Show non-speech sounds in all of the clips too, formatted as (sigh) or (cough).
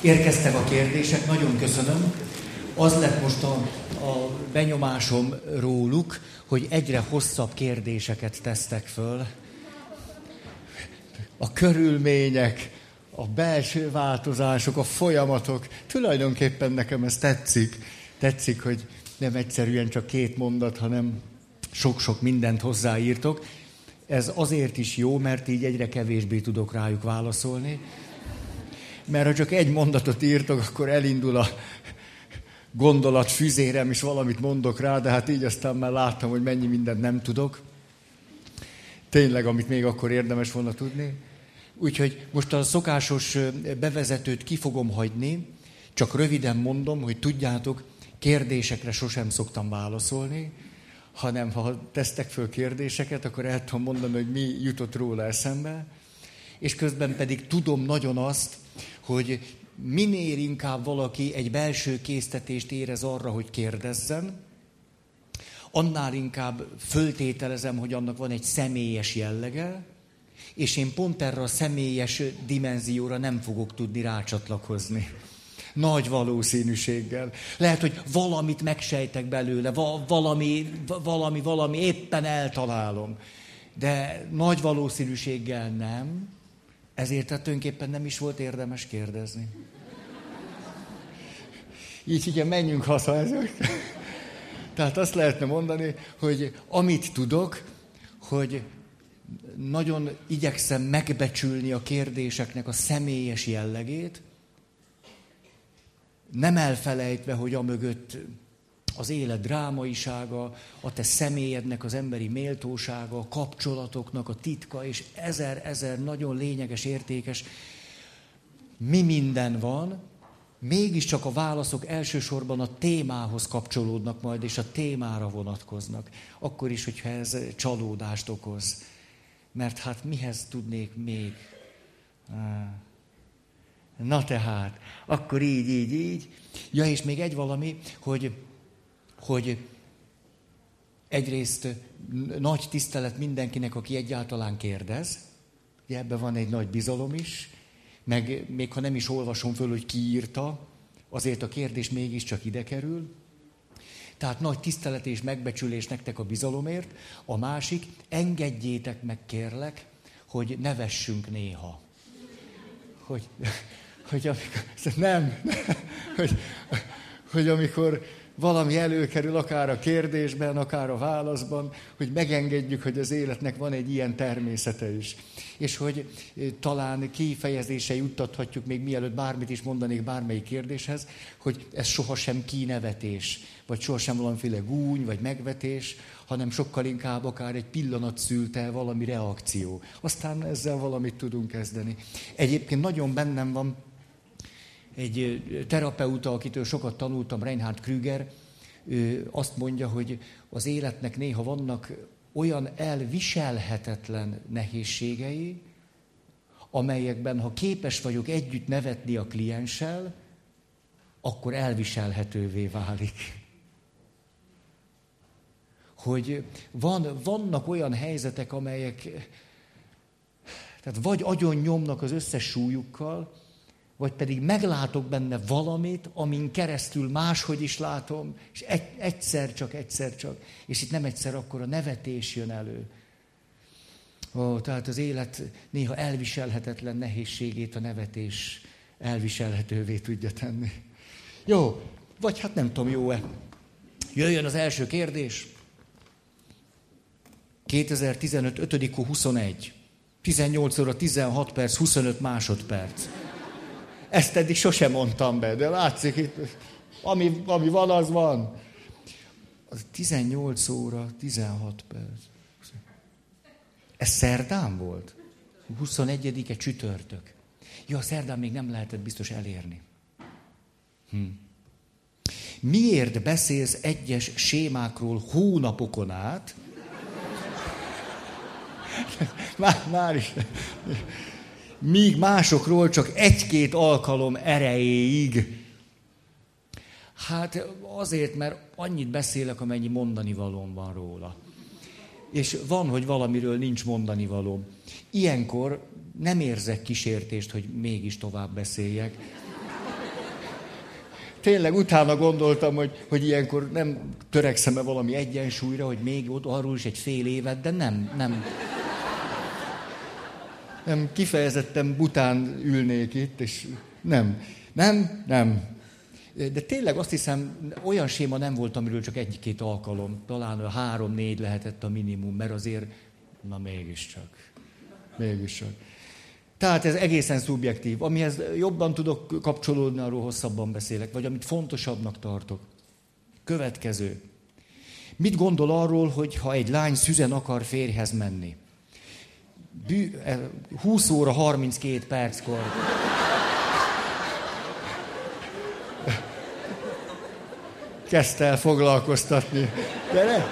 Érkeztek a kérdések, nagyon köszönöm. Az lett most a, a benyomásom róluk, hogy egyre hosszabb kérdéseket tesztek föl. A körülmények, a belső változások, a folyamatok. Tulajdonképpen nekem ez tetszik. Tetszik, hogy nem egyszerűen csak két mondat, hanem sok-sok mindent hozzáírtok. Ez azért is jó, mert így egyre kevésbé tudok rájuk válaszolni. Mert ha csak egy mondatot írtok, akkor elindul a gondolat füzérem, és valamit mondok rá, de hát így aztán már láttam, hogy mennyi mindent nem tudok. Tényleg, amit még akkor érdemes volna tudni. Úgyhogy most a szokásos bevezetőt ki fogom hagyni, csak röviden mondom, hogy tudjátok, kérdésekre sosem szoktam válaszolni, hanem ha tesztek föl kérdéseket, akkor el tudom mondani, hogy mi jutott róla eszembe, és közben pedig tudom nagyon azt, hogy minél inkább valaki egy belső késztetést érez arra, hogy kérdezzen, annál inkább föltételezem, hogy annak van egy személyes jellege, és én pont erre a személyes dimenzióra nem fogok tudni rácsatlakozni. Nagy valószínűséggel. Lehet, hogy valamit megsejtek belőle, valami, valami, valami éppen eltalálom. De nagy valószínűséggel nem, ezért tehát tulajdonképpen nem is volt érdemes kérdezni. Így igen, menjünk haza ezek. Tehát azt lehetne mondani, hogy amit tudok, hogy nagyon igyekszem megbecsülni a kérdéseknek a személyes jellegét, nem elfelejtve, hogy a mögött az élet drámaisága, a te személyednek az emberi méltósága, a kapcsolatoknak a titka, és ezer-ezer nagyon lényeges, értékes, mi minden van, mégiscsak a válaszok elsősorban a témához kapcsolódnak majd, és a témára vonatkoznak. Akkor is, hogyha ez csalódást okoz. Mert hát mihez tudnék még? Na tehát, akkor így, így, így. Ja, és még egy valami, hogy, hogy egyrészt nagy tisztelet mindenkinek, aki egyáltalán kérdez. Ugye ebben van egy nagy bizalom is, meg még ha nem is olvasom föl, hogy ki írta, azért a kérdés mégiscsak ide kerül. Tehát nagy tisztelet és megbecsülés nektek a bizalomért. A másik, engedjétek meg kérlek, hogy nevessünk néha. Hogy, hogy amikor, nem, hogy, hogy amikor valami előkerül, akár a kérdésben, akár a válaszban, hogy megengedjük, hogy az életnek van egy ilyen természete is. És hogy talán kifejezése juttathatjuk, még mielőtt bármit is mondanék bármelyik kérdéshez, hogy ez sohasem kínevetés, vagy sohasem valamiféle gúny, vagy megvetés, hanem sokkal inkább akár egy pillanat szülte valami reakció. Aztán ezzel valamit tudunk kezdeni. Egyébként nagyon bennem van, egy terapeuta, akitől sokat tanultam, Reinhard Krüger, ő azt mondja, hogy az életnek néha vannak olyan elviselhetetlen nehézségei, amelyekben, ha képes vagyok együtt nevetni a klienssel, akkor elviselhetővé válik. Hogy van, vannak olyan helyzetek, amelyek tehát vagy agyon nyomnak az összes súlyukkal, vagy pedig meglátok benne valamit, amin keresztül máshogy is látom, és egy, egyszer csak, egyszer csak, és itt nem egyszer akkor a nevetés jön elő. Ó, tehát az élet néha elviselhetetlen nehézségét a nevetés elviselhetővé tudja tenni. Jó, vagy hát nem tudom, jó-e. Jöjjön az első kérdés. 2015. 5. 21. 18 óra 16 perc, 25 másodperc. Ezt eddig sosem mondtam be, de látszik itt, ami, ami van, az van. Az 18 óra, 16 perc. Ez szerdán volt? 21-e csütörtök. Ja, szerdán még nem lehetett biztos elérni. Hm. Miért beszélsz egyes sémákról hónapokon át? (laughs) már, már is míg másokról csak egy-két alkalom erejéig. Hát azért, mert annyit beszélek, amennyi mondani valóm van róla. És van, hogy valamiről nincs mondani való. Ilyenkor nem érzek kísértést, hogy mégis tovább beszéljek. Tényleg utána gondoltam, hogy, hogy ilyenkor nem törekszem-e valami egyensúlyra, hogy még ott arról is egy fél évet, de nem, nem. Nem, kifejezetten bután ülnék itt, és nem, nem, nem. De tényleg azt hiszem, olyan séma nem volt, amiről csak egy-két alkalom. Talán a három-négy lehetett a minimum, mert azért, na mégiscsak. Mégiscsak. Tehát ez egészen szubjektív. Amihez jobban tudok kapcsolódni, arról hosszabban beszélek, vagy amit fontosabbnak tartok. Következő. Mit gondol arról, hogy ha egy lány szüzen akar férjhez menni? Bű, 20 óra 32 perckor. Kezdte el foglalkoztatni. De, ne,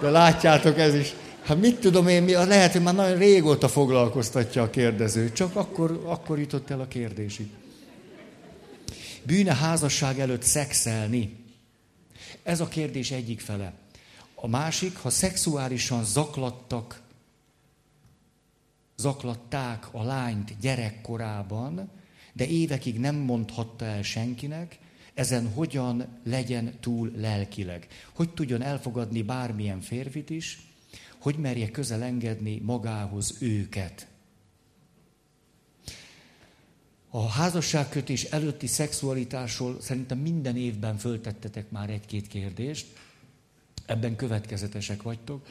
de látjátok, ez is Hát mit tudom én, lehet, hogy már nagyon régóta foglalkoztatja a kérdező, csak akkor, akkor jutott el a kérdésig. Bűne házasság előtt szexelni? Ez a kérdés egyik fele. A másik, ha szexuálisan zaklattak, zaklatták a lányt gyerekkorában, de évekig nem mondhatta el senkinek, ezen hogyan legyen túl lelkileg. Hogy tudjon elfogadni bármilyen férfit is, hogy merje közel engedni magához őket. A házasságkötés előtti szexualitásról szerintem minden évben föltettetek már egy-két kérdést, ebben következetesek vagytok.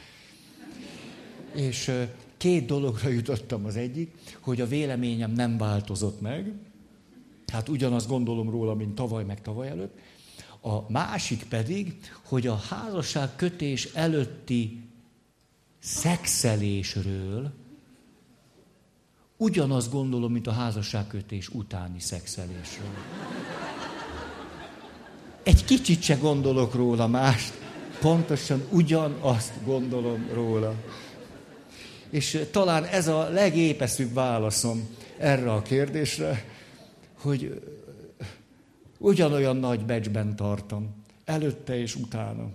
És két dologra jutottam az egyik, hogy a véleményem nem változott meg, hát ugyanazt gondolom róla, mint tavaly meg tavaly előtt. A másik pedig, hogy a házasság kötés előtti szexelésről ugyanazt gondolom, mint a házasságkötés utáni szexelésről. Egy kicsit se gondolok róla mást, pontosan ugyanazt gondolom róla. És talán ez a legépeszűbb válaszom erre a kérdésre, hogy ugyanolyan nagy becsben tartom, előtte és utána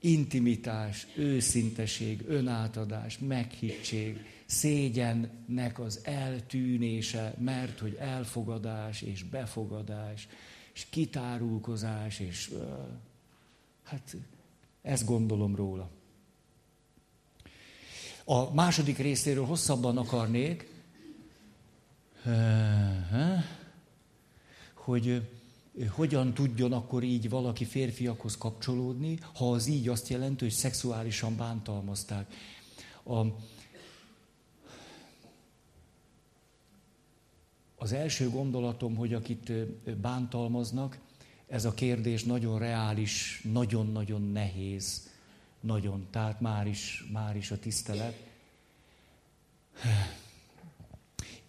intimitás, őszinteség, önátadás, meghittség, szégyennek az eltűnése, mert hogy elfogadás és befogadás, és kitárulkozás, és hát ezt gondolom róla. A második részéről hosszabban akarnék, hogy hogyan tudjon akkor így valaki férfiakhoz kapcsolódni, ha az így azt jelenti, hogy szexuálisan bántalmazták. A, az első gondolatom, hogy akit bántalmaznak, ez a kérdés nagyon reális, nagyon-nagyon nehéz, nagyon, tehát már is, már is a tisztelet.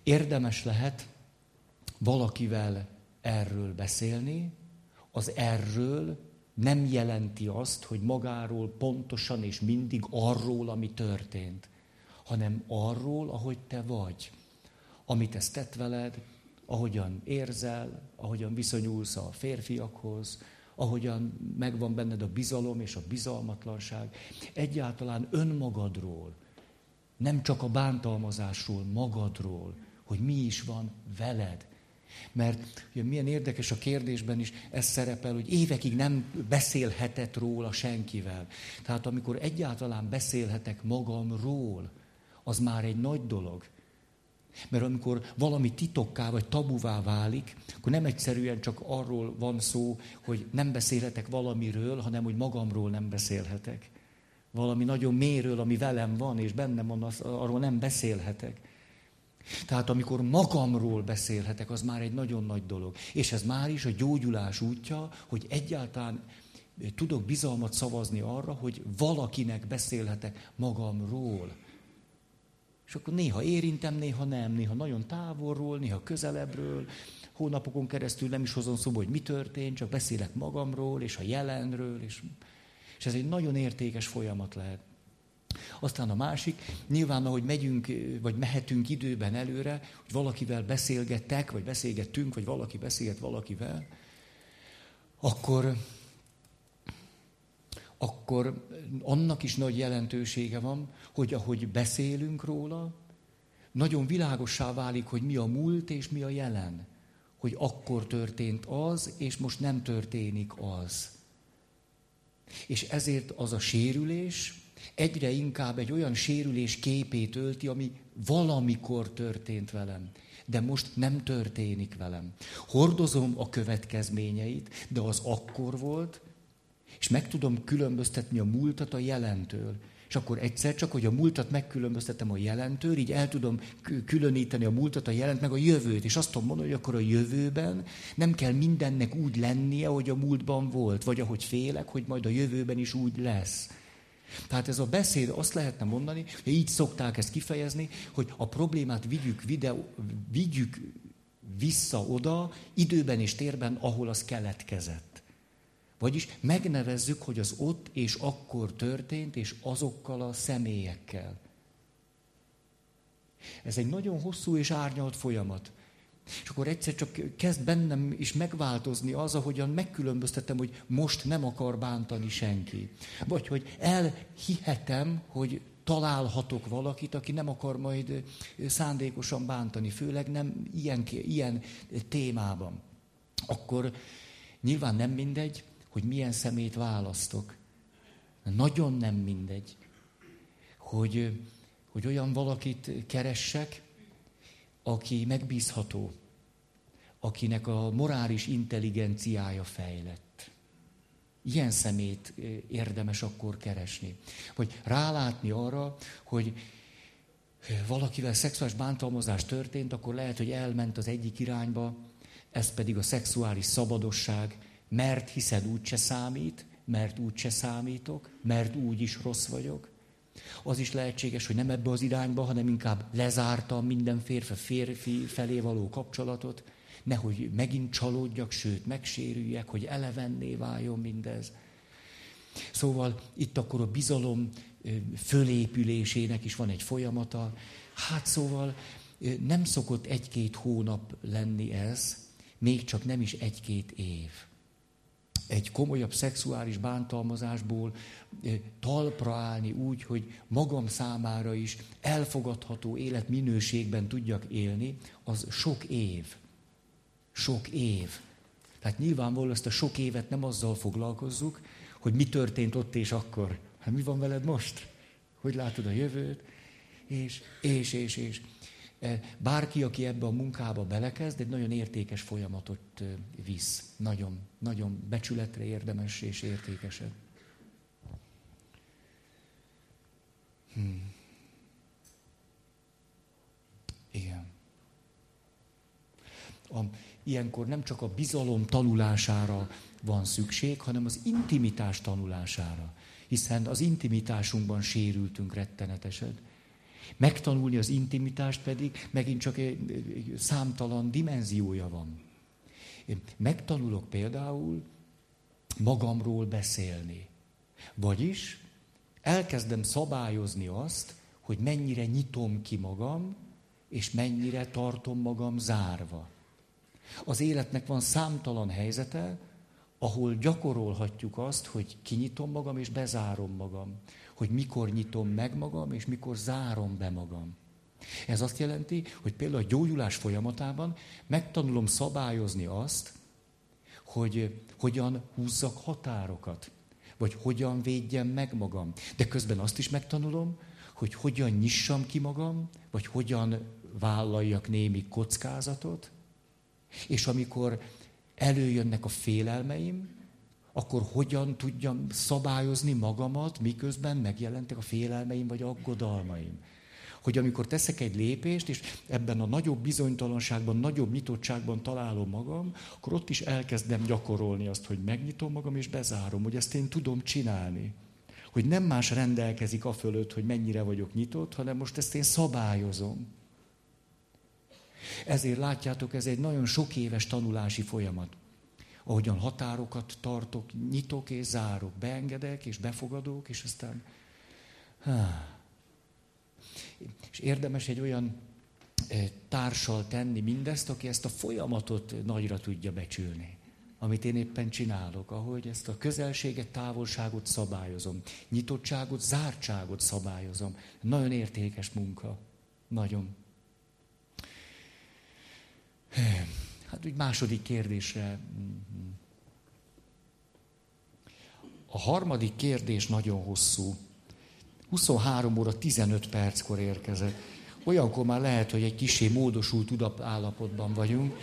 Érdemes lehet valakivel erről beszélni, az erről nem jelenti azt, hogy magáról pontosan és mindig arról, ami történt, hanem arról, ahogy te vagy, amit ezt tett veled, ahogyan érzel, ahogyan viszonyulsz a férfiakhoz, ahogyan megvan benned a bizalom és a bizalmatlanság. Egyáltalán önmagadról, nem csak a bántalmazásról, magadról, hogy mi is van veled. Mert ugye, milyen érdekes a kérdésben is ez szerepel, hogy évekig nem beszélhetett róla senkivel. Tehát amikor egyáltalán beszélhetek magamról, az már egy nagy dolog. Mert amikor valami titokká vagy tabuvá válik, akkor nem egyszerűen csak arról van szó, hogy nem beszélhetek valamiről, hanem hogy magamról nem beszélhetek. Valami nagyon mélyről, ami velem van, és bennem van, az, arról nem beszélhetek. Tehát amikor magamról beszélhetek, az már egy nagyon nagy dolog. És ez már is a gyógyulás útja, hogy egyáltalán tudok bizalmat szavazni arra, hogy valakinek beszélhetek magamról. És akkor néha érintem, néha nem, néha nagyon távolról, néha közelebbről, hónapokon keresztül nem is hozom szóba, hogy mi történt, csak beszélek magamról, és a jelenről, és, és ez egy nagyon értékes folyamat lehet. Aztán a másik, nyilván ahogy megyünk, vagy mehetünk időben előre, hogy valakivel beszélgettek, vagy beszélgettünk, vagy valaki beszélget valakivel, akkor, akkor annak is nagy jelentősége van, hogy ahogy beszélünk róla, nagyon világossá válik, hogy mi a múlt és mi a jelen. Hogy akkor történt az, és most nem történik az. És ezért az a sérülés egyre inkább egy olyan sérülés képét ölti, ami valamikor történt velem, de most nem történik velem. Hordozom a következményeit, de az akkor volt, és meg tudom különböztetni a múltat a jelentől. És akkor egyszer csak, hogy a múltat megkülönböztetem a jelentől, így el tudom különíteni a múltat, a jelent, meg a jövőt. És azt tudom mondani, hogy akkor a jövőben nem kell mindennek úgy lennie, hogy a múltban volt, vagy ahogy félek, hogy majd a jövőben is úgy lesz. Tehát ez a beszéd azt lehetne mondani, hogy így szokták ezt kifejezni, hogy a problémát vigyük, videó, vigyük vissza oda, időben és térben, ahol az keletkezett. Vagyis megnevezzük, hogy az ott és akkor történt, és azokkal a személyekkel. Ez egy nagyon hosszú és árnyalt folyamat. És akkor egyszer csak kezd bennem is megváltozni az, ahogyan megkülönböztetem, hogy most nem akar bántani senki. Vagy hogy elhihetem, hogy találhatok valakit, aki nem akar majd szándékosan bántani, főleg nem ilyen, ilyen témában. Akkor nyilván nem mindegy, hogy milyen szemét választok. Nagyon nem mindegy, hogy, hogy olyan valakit keressek, aki megbízható, akinek a morális intelligenciája fejlett. Ilyen szemét eh, érdemes akkor keresni. Vagy rálátni arra, hogy eh, valakivel szexuális bántalmazás történt, akkor lehet, hogy elment az egyik irányba, ez pedig a szexuális szabadosság, mert hiszed úgyse számít, mert úgyse számítok, mert úgy is rossz vagyok. Az is lehetséges, hogy nem ebbe az irányba, hanem inkább lezártam minden férfi férfi felé való kapcsolatot, nehogy megint csalódjak, sőt megsérüljek, hogy elevenné váljon mindez. Szóval itt akkor a bizalom fölépülésének is van egy folyamata. Hát szóval nem szokott egy-két hónap lenni ez, még csak nem is egy-két év egy komolyabb szexuális bántalmazásból eh, talpra állni úgy, hogy magam számára is elfogadható életminőségben tudjak élni, az sok év. Sok év. Tehát nyilvánvalóan ezt a sok évet nem azzal foglalkozzuk, hogy mi történt ott és akkor. Hát mi van veled most? Hogy látod a jövőt? És, és, és, és. Eh, bárki, aki ebbe a munkába belekezd, egy nagyon értékes folyamatot eh, visz. Nagyon, nagyon becsületre érdemes és értékesed. Hmm. Igen. A, ilyenkor nem csak a bizalom tanulására van szükség, hanem az intimitás tanulására. Hiszen az intimitásunkban sérültünk rettenetesen. Megtanulni az intimitást pedig megint csak egy számtalan dimenziója van. Én megtanulok például magamról beszélni. Vagyis elkezdem szabályozni azt, hogy mennyire nyitom ki magam, és mennyire tartom magam zárva. Az életnek van számtalan helyzete, ahol gyakorolhatjuk azt, hogy kinyitom magam és bezárom magam hogy mikor nyitom meg magam, és mikor zárom be magam. Ez azt jelenti, hogy például a gyógyulás folyamatában megtanulom szabályozni azt, hogy hogyan húzzak határokat, vagy hogyan védjem meg magam. De közben azt is megtanulom, hogy hogyan nyissam ki magam, vagy hogyan vállaljak némi kockázatot, és amikor előjönnek a félelmeim, akkor hogyan tudjam szabályozni magamat, miközben megjelentek a félelmeim vagy aggodalmaim. Hogy amikor teszek egy lépést, és ebben a nagyobb bizonytalanságban, nagyobb nyitottságban találom magam, akkor ott is elkezdem gyakorolni azt, hogy megnyitom magam és bezárom, hogy ezt én tudom csinálni. Hogy nem más rendelkezik a fölött, hogy mennyire vagyok nyitott, hanem most ezt én szabályozom. Ezért látjátok, ez egy nagyon sok éves tanulási folyamat ahogyan határokat tartok, nyitok és zárok, beengedek és befogadok, és aztán... Há. És érdemes egy olyan eh, társal tenni mindezt, aki ezt a folyamatot nagyra tudja becsülni, amit én éppen csinálok, ahogy ezt a közelséget, távolságot szabályozom, nyitottságot, zártságot szabályozom. Nagyon értékes munka. Nagyon. Eh, hát úgy második kérdésre mm, A harmadik kérdés nagyon hosszú. 23 óra 15 perckor érkezett. Olyankor már lehet, hogy egy kisé módosult tudatállapotban vagyunk.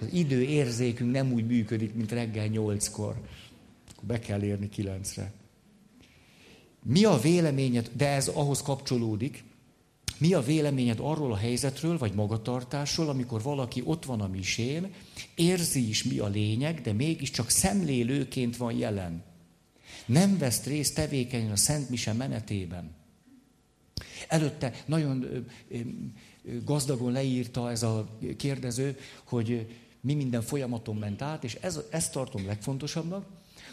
Az időérzékünk nem úgy működik, mint reggel 8-kor. Akkor be kell érni 9-re. Mi a véleményed, de ez ahhoz kapcsolódik, mi a véleményed arról a helyzetről, vagy magatartásról, amikor valaki ott van a misén, érzi is mi a lényeg, de mégiscsak szemlélőként van jelen. Nem vesz részt tevékenyen a Szent Mise menetében. Előtte nagyon gazdagon leírta ez a kérdező, hogy mi minden folyamaton ment át, és ez, ezt tartom legfontosabbnak,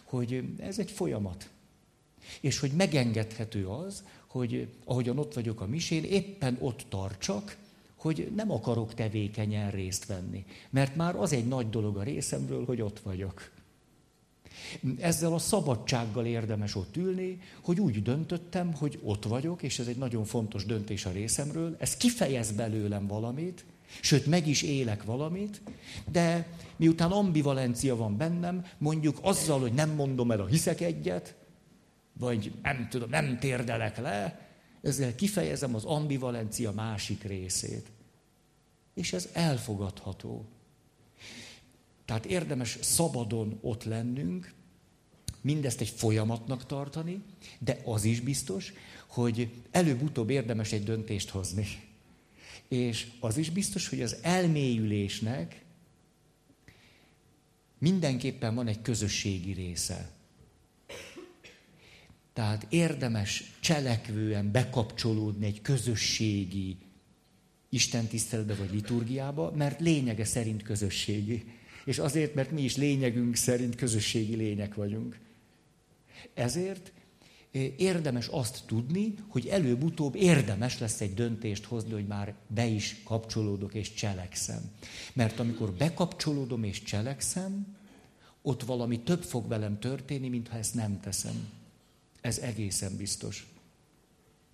hogy ez egy folyamat. És hogy megengedhető az, hogy ahogyan ott vagyok a misén, éppen ott tartsak, hogy nem akarok tevékenyen részt venni. Mert már az egy nagy dolog a részemről, hogy ott vagyok. Ezzel a szabadsággal érdemes ott ülni, hogy úgy döntöttem, hogy ott vagyok, és ez egy nagyon fontos döntés a részemről, ez kifejez belőlem valamit, sőt meg is élek valamit, de miután ambivalencia van bennem, mondjuk azzal, hogy nem mondom el a hiszek egyet, vagy nem tudom, nem térdelek le, ezzel kifejezem az ambivalencia másik részét. És ez elfogadható. Tehát érdemes szabadon ott lennünk, mindezt egy folyamatnak tartani, de az is biztos, hogy előbb-utóbb érdemes egy döntést hozni. És az is biztos, hogy az elmélyülésnek mindenképpen van egy közösségi része. Tehát érdemes cselekvően bekapcsolódni egy közösségi istentiszteletbe vagy liturgiába, mert lényege szerint közösségi. És azért, mert mi is lényegünk szerint közösségi lények vagyunk. Ezért eh, érdemes azt tudni, hogy előbb-utóbb érdemes lesz egy döntést hozni, hogy már be is kapcsolódok és cselekszem. Mert amikor bekapcsolódom és cselekszem, ott valami több fog velem történni, mintha ezt nem teszem. Ez egészen biztos.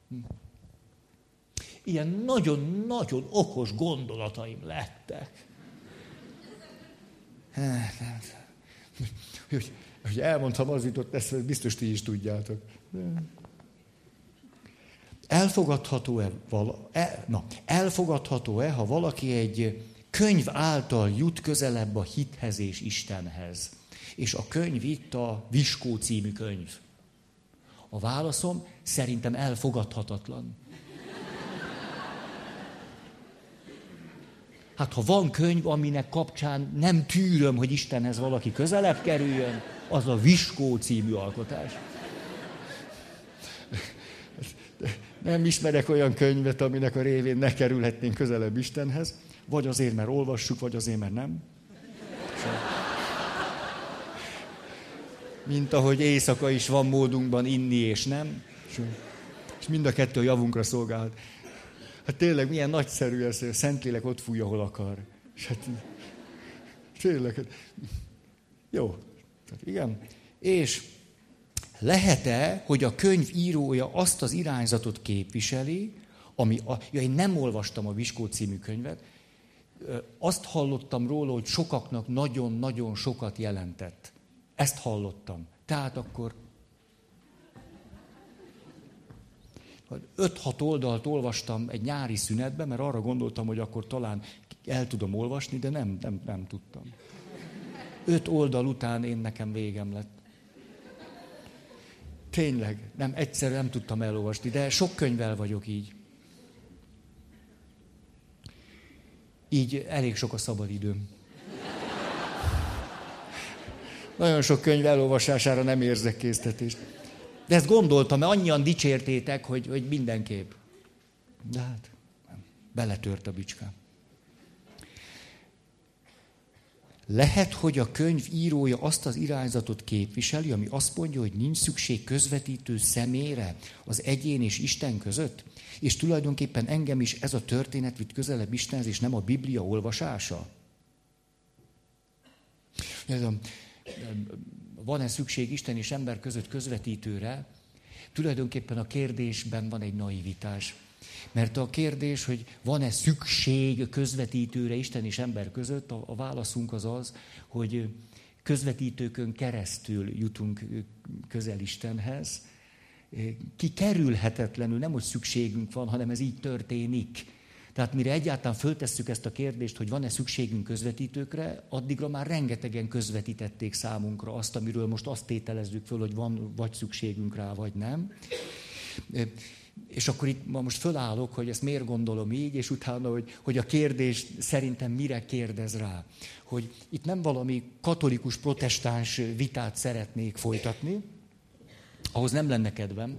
Hm. Ilyen nagyon-nagyon okos gondolataim lettek. Hogy, hogy elmondtam, az jutott ezt biztos ti is tudjátok. Elfogadható-e, vala, e, na, elfogadható-e, ha valaki egy könyv által jut közelebb a hithez és Istenhez? És a könyv itt a Viskó című könyv. A válaszom szerintem elfogadhatatlan. Hát ha van könyv, aminek kapcsán nem tűröm, hogy Istenhez valaki közelebb kerüljön, az a Viskó című alkotás. Nem ismerek olyan könyvet, aminek a révén ne kerülhetnénk közelebb Istenhez, vagy azért, mert olvassuk, vagy azért, mert nem. Mint ahogy éjszaka is van módunkban inni és nem. És mind a kettő javunkra szolgál. Hát tényleg milyen nagyszerű ez, hogy a Szentlélek ott fújja, hol akar. És hát, tényleg. Hát, jó. Igen. És lehet-e, hogy a könyv írója azt az irányzatot képviseli, ami, a, ja, én nem olvastam a Viskó című könyvet, azt hallottam róla, hogy sokaknak nagyon-nagyon sokat jelentett. Ezt hallottam. Tehát akkor 5-6 oldalt olvastam egy nyári szünetben, mert arra gondoltam, hogy akkor talán el tudom olvasni, de nem, nem, nem tudtam. Öt oldal után én nekem végem lett. Tényleg, nem, egyszerűen nem tudtam elolvasni, de sok könyvvel vagyok így. Így elég sok a szabadidőm. Nagyon sok könyv elolvasására nem érzek késztetést. De ezt gondoltam, mert annyian dicsértétek, hogy, hogy mindenképp. De hát, nem. beletört a bicskám. Lehet, hogy a könyv írója azt az irányzatot képviseli, ami azt mondja, hogy nincs szükség közvetítő személyre az egyén és Isten között? És tulajdonképpen engem is ez a történet vitt közelebb Istenhez, és nem a Biblia olvasása? Van-e szükség Isten és ember között közvetítőre, tulajdonképpen a kérdésben van egy naivitás. Mert a kérdés, hogy van-e szükség közvetítőre Isten és ember között, a, válaszunk az az, hogy közvetítőkön keresztül jutunk közel Istenhez. Kikerülhetetlenül, nem hogy szükségünk van, hanem ez így történik. Tehát mire egyáltalán föltesszük ezt a kérdést, hogy van-e szükségünk közvetítőkre, addigra már rengetegen közvetítették számunkra azt, amiről most azt tételezzük föl, hogy van vagy szükségünk rá, vagy nem. És akkor itt ma most fölállok, hogy ezt miért gondolom így, és utána, hogy, hogy a kérdés szerintem mire kérdez rá. Hogy itt nem valami katolikus, protestáns vitát szeretnék folytatni, ahhoz nem lenne kedvem.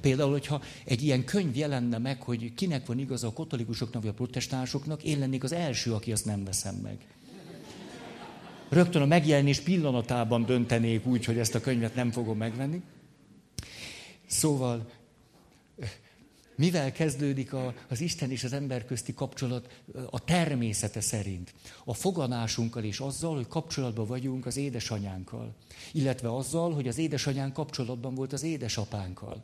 Például, hogyha egy ilyen könyv jelenne meg, hogy kinek van igaza a katolikusoknak vagy a protestánsoknak, én lennék az első, aki azt nem veszem meg. Rögtön a megjelenés pillanatában döntenék úgy, hogy ezt a könyvet nem fogom megvenni. Szóval mivel kezdődik a, az Isten és az ember közti kapcsolat a természete szerint? A foganásunkkal és azzal, hogy kapcsolatban vagyunk az édesanyánkkal. Illetve azzal, hogy az édesanyánk kapcsolatban volt az édesapánkkal.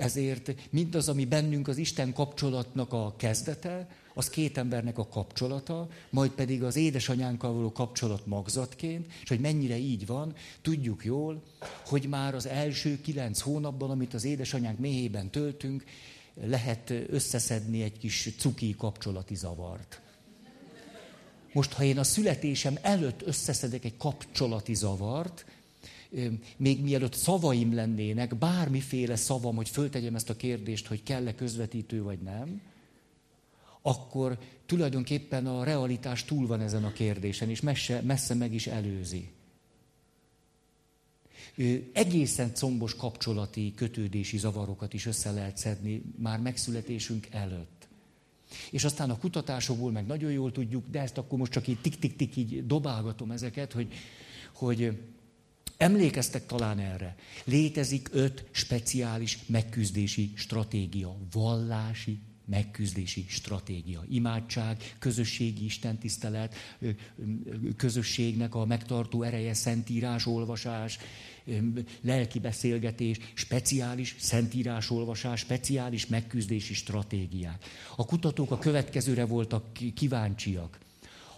Ezért mindaz, ami bennünk az Isten kapcsolatnak a kezdete, az két embernek a kapcsolata, majd pedig az édesanyánkkal való kapcsolat magzatként, és hogy mennyire így van, tudjuk jól, hogy már az első kilenc hónapban, amit az édesanyánk méhében töltünk, lehet összeszedni egy kis cuki kapcsolati zavart. Most, ha én a születésem előtt összeszedek egy kapcsolati zavart, még mielőtt szavaim lennének, bármiféle szavam, hogy föltegyem ezt a kérdést, hogy kell-e közvetítő vagy nem, akkor tulajdonképpen a realitás túl van ezen a kérdésen, és messze, messze meg is előzi. Egészen combos kapcsolati, kötődési zavarokat is össze lehet szedni már megszületésünk előtt. És aztán a kutatásokból meg nagyon jól tudjuk, de ezt akkor most csak így tik-tik-tik így dobálgatom ezeket, hogy, hogy emlékeztek talán erre. Létezik öt speciális megküzdési stratégia, vallási megküzdési stratégia. Imádság, közösségi istentisztelet, közösségnek a megtartó ereje, szentírás, olvasás, lelki beszélgetés, speciális szentírás, olvasás, speciális megküzdési stratégiák. A kutatók a következőre voltak kíváncsiak.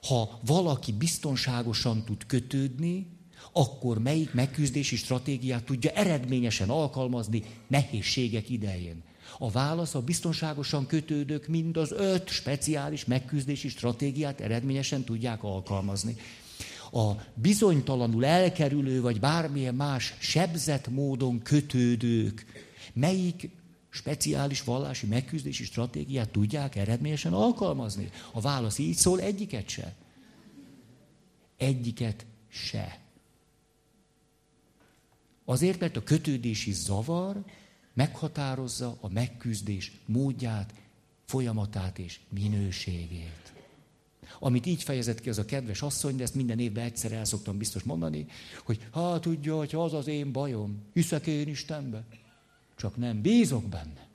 Ha valaki biztonságosan tud kötődni, akkor melyik megküzdési stratégiát tudja eredményesen alkalmazni nehézségek idején. A válasz a biztonságosan kötődők mind az öt speciális megküzdési stratégiát eredményesen tudják alkalmazni. A bizonytalanul elkerülő, vagy bármilyen más sebzett módon kötődők, melyik speciális vallási megküzdési stratégiát tudják eredményesen alkalmazni? A válasz így szól, egyiket se. Egyiket se. Azért, mert a kötődési zavar meghatározza a megküzdés módját, folyamatát és minőségét. Amit így fejezett ki az a kedves asszony, de ezt minden évben egyszer el szoktam biztos mondani, hogy hát tudja, hogy az az én bajom, hiszek én Istenbe, csak nem bízok benne.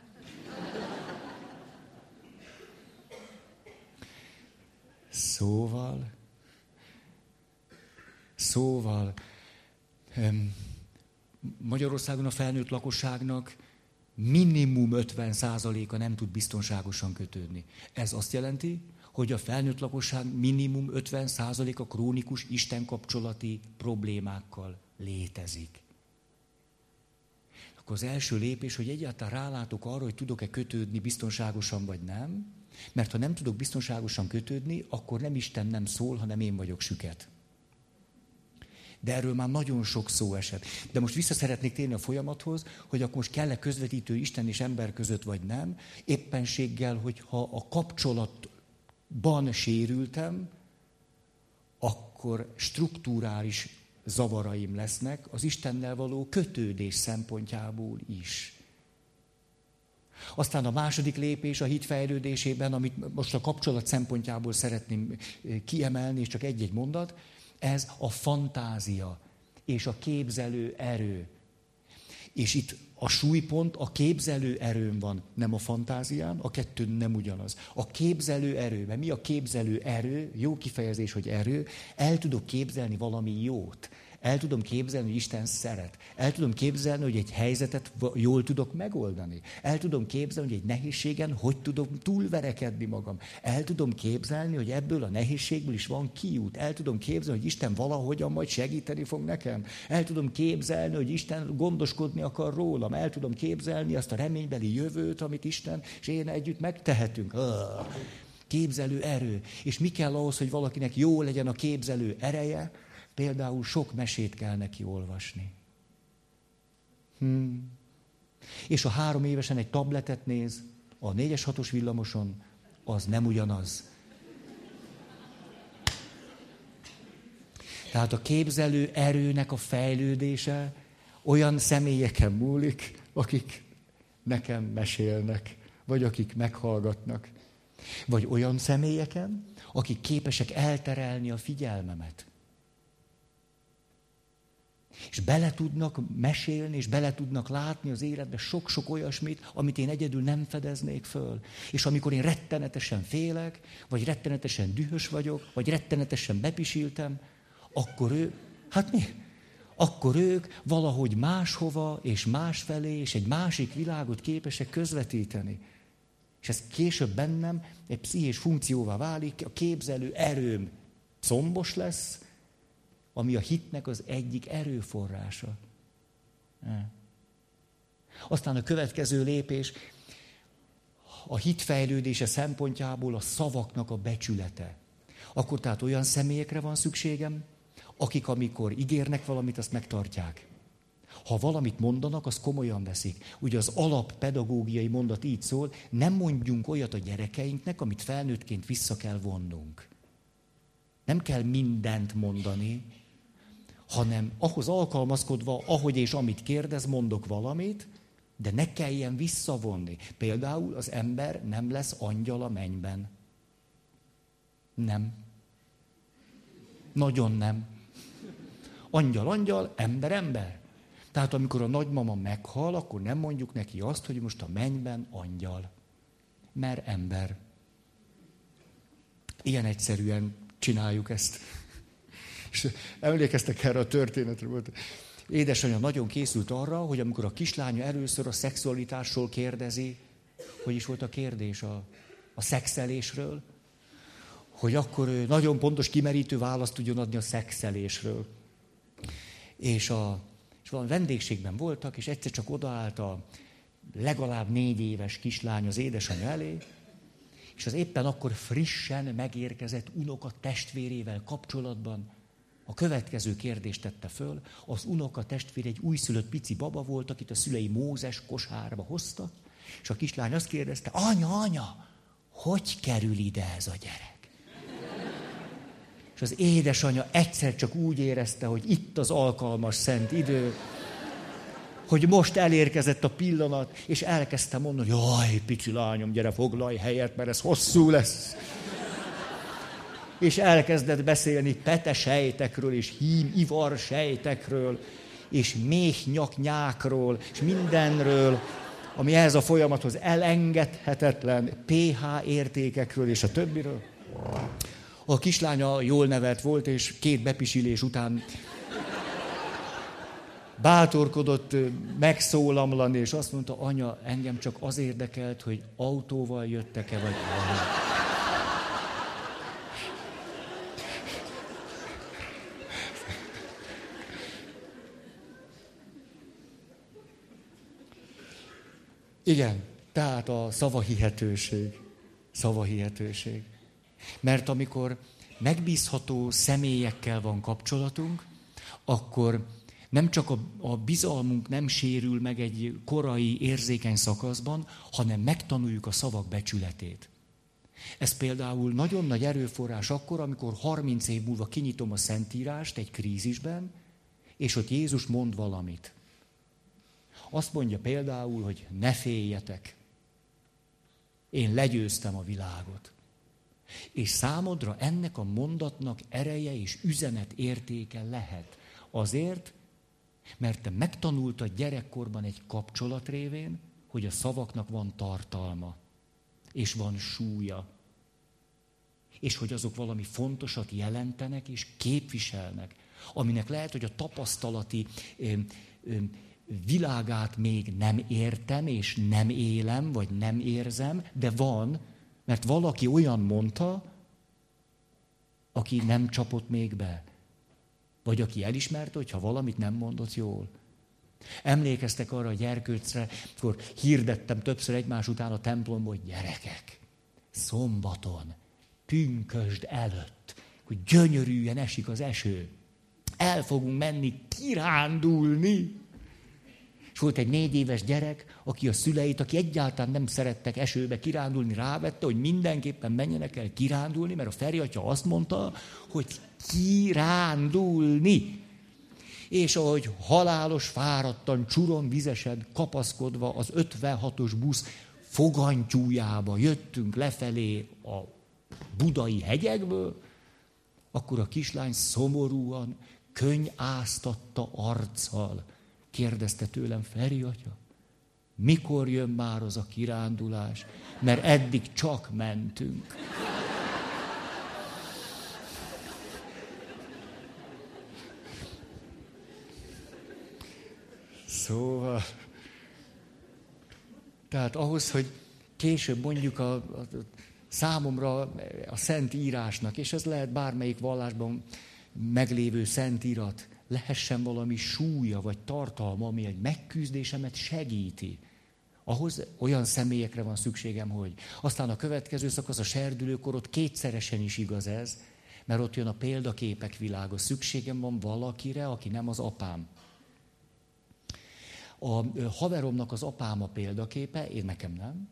Szóval, szóval, Magyarországon a felnőtt lakosságnak minimum 50%-a nem tud biztonságosan kötődni. Ez azt jelenti, hogy a felnőtt lakosság minimum 50%-a krónikus istenkapcsolati problémákkal létezik. Akkor az első lépés, hogy egyáltalán rálátok arra, hogy tudok-e kötődni biztonságosan vagy nem, mert ha nem tudok biztonságosan kötődni, akkor nem Isten nem szól, hanem én vagyok süket. De erről már nagyon sok szó esett. De most vissza szeretnék térni a folyamathoz, hogy akkor most kell-e közvetítő Isten és ember között, vagy nem. Éppenséggel, hogyha a kapcsolatban sérültem, akkor strukturális zavaraim lesznek az Istennel való kötődés szempontjából is. Aztán a második lépés a hit fejlődésében, amit most a kapcsolat szempontjából szeretném kiemelni, és csak egy-egy mondat, ez a fantázia és a képzelő erő. És itt a súlypont a képzelő erőn van, nem a fantázián, a kettő nem ugyanaz. A képzelő erő, mert mi a képzelő erő, jó kifejezés, hogy erő, el tudok képzelni valami jót. El tudom képzelni, hogy Isten szeret. El tudom képzelni, hogy egy helyzetet jól tudok megoldani. El tudom képzelni, hogy egy nehézségen hogy tudom túlverekedni magam. El tudom képzelni, hogy ebből a nehézségből is van kiút. El tudom képzelni, hogy Isten valahogyan majd segíteni fog nekem. El tudom képzelni, hogy Isten gondoskodni akar rólam. El tudom képzelni azt a reménybeli jövőt, amit Isten és én együtt megtehetünk. Képzelő erő. És mi kell ahhoz, hogy valakinek jó legyen a képzelő ereje? Például sok mesét kell neki olvasni. Hmm. És a három évesen egy tabletet néz, a négyes hatos villamoson, az nem ugyanaz. Tehát a képzelő erőnek a fejlődése olyan személyeken múlik, akik nekem mesélnek, vagy akik meghallgatnak. Vagy olyan személyeken, akik képesek elterelni a figyelmemet. És bele tudnak mesélni, és bele tudnak látni az életbe sok-sok olyasmit, amit én egyedül nem fedeznék föl. És amikor én rettenetesen félek, vagy rettenetesen dühös vagyok, vagy rettenetesen bepisiltem, akkor ő, hát mi? Akkor ők valahogy máshova és másfelé és egy másik világot képesek közvetíteni. És ez később bennem egy pszichés funkcióvá válik, a képzelő erőm combos lesz, ami a hitnek az egyik erőforrása. Aztán a következő lépés, a hitfejlődése szempontjából a szavaknak a becsülete. Akkor tehát olyan személyekre van szükségem, akik amikor ígérnek valamit, azt megtartják. Ha valamit mondanak, azt komolyan veszik. Ugye az alappedagógiai mondat így szól, nem mondjunk olyat a gyerekeinknek, amit felnőttként vissza kell vonnunk. Nem kell mindent mondani, hanem ahhoz alkalmazkodva, ahogy és amit kérdez, mondok valamit, de ne kelljen visszavonni. Például az ember nem lesz angyal a mennyben. Nem. Nagyon nem. Angyal, angyal, ember, ember. Tehát amikor a nagymama meghal, akkor nem mondjuk neki azt, hogy most a mennyben angyal. Mert ember. Ilyen egyszerűen csináljuk ezt. És emlékeztek erre a történetre volt. Édesanyja nagyon készült arra, hogy amikor a kislánya először a szexualitásról kérdezi, hogy is volt a kérdés a, a szexelésről, hogy akkor ő nagyon pontos, kimerítő választ tudjon adni a szexelésről. És, a, és valami vendégségben voltak, és egyszer csak odaállt a legalább négy éves kislány az édesanyja elé, és az éppen akkor frissen megérkezett unoka testvérével kapcsolatban a következő kérdést tette föl. Az unoka testvér egy újszülött pici baba volt, akit a szülei Mózes kosárba hoztak, és a kislány azt kérdezte, anya, anya, hogy kerül ide ez a gyerek? És az édesanyja egyszer csak úgy érezte, hogy itt az alkalmas szent idő, hogy most elérkezett a pillanat, és elkezdte mondani, jaj, pici lányom, gyere, foglalj helyet, mert ez hosszú lesz és elkezdett beszélni pete sejtekről, és hím ivar sejtekről, és méhnyaknyákról, és mindenről, ami ehhez a folyamathoz elengedhetetlen, pH értékekről és a többiről. A kislánya jól nevelt volt, és két bepisilés után bátorkodott megszólamlani, és azt mondta, anya, engem csak az érdekelt, hogy autóval jöttek-e, vagy valami. Igen, tehát a szavahihetőség. Szavahihetőség. Mert amikor megbízható személyekkel van kapcsolatunk, akkor nem csak a, a bizalmunk nem sérül meg egy korai érzékeny szakaszban, hanem megtanuljuk a szavak becsületét. Ez például nagyon nagy erőforrás akkor, amikor 30 év múlva kinyitom a Szentírást egy krízisben, és ott Jézus mond valamit. Azt mondja például, hogy ne féljetek. Én legyőztem a világot. És számodra ennek a mondatnak ereje és üzenet értéke lehet. Azért, mert te megtanultad gyerekkorban egy kapcsolat révén, hogy a szavaknak van tartalma, és van súlya, és hogy azok valami fontosat jelentenek és képviselnek. aminek lehet, hogy a tapasztalati ö, ö, világát még nem értem, és nem élem, vagy nem érzem, de van, mert valaki olyan mondta, aki nem csapott még be. Vagy aki elismerte, hogy ha valamit nem mondott jól. Emlékeztek arra a gyerkőcre, akkor hirdettem többször egymás után a templomban, hogy gyerekek, szombaton, pünkösd előtt, hogy gyönyörűen esik az eső. El fogunk menni kirándulni. És volt egy négy éves gyerek, aki a szüleit, aki egyáltalán nem szerettek esőbe kirándulni, rávette, hogy mindenképpen menjenek el kirándulni, mert a Feri atya azt mondta, hogy kirándulni. És ahogy halálos, fáradtan, csuron, vizesen, kapaszkodva az 56-os busz fogantyújába jöttünk lefelé a budai hegyekből, akkor a kislány szomorúan, áztatta arccal kérdezte tőlem, Feri atya, mikor jön már az a kirándulás? Mert eddig csak mentünk. Szóval, tehát ahhoz, hogy később mondjuk a, a, számomra a szent írásnak, és ez lehet bármelyik vallásban meglévő szent irat, lehessen valami súlya vagy tartalma, ami egy megküzdésemet segíti. Ahhoz olyan személyekre van szükségem, hogy. Aztán a következő szakasz, a serdülőkor, ott kétszeresen is igaz ez, mert ott jön a példaképek világa. Szükségem van valakire, aki nem az apám. A haveromnak az apám a példaképe, én nekem nem.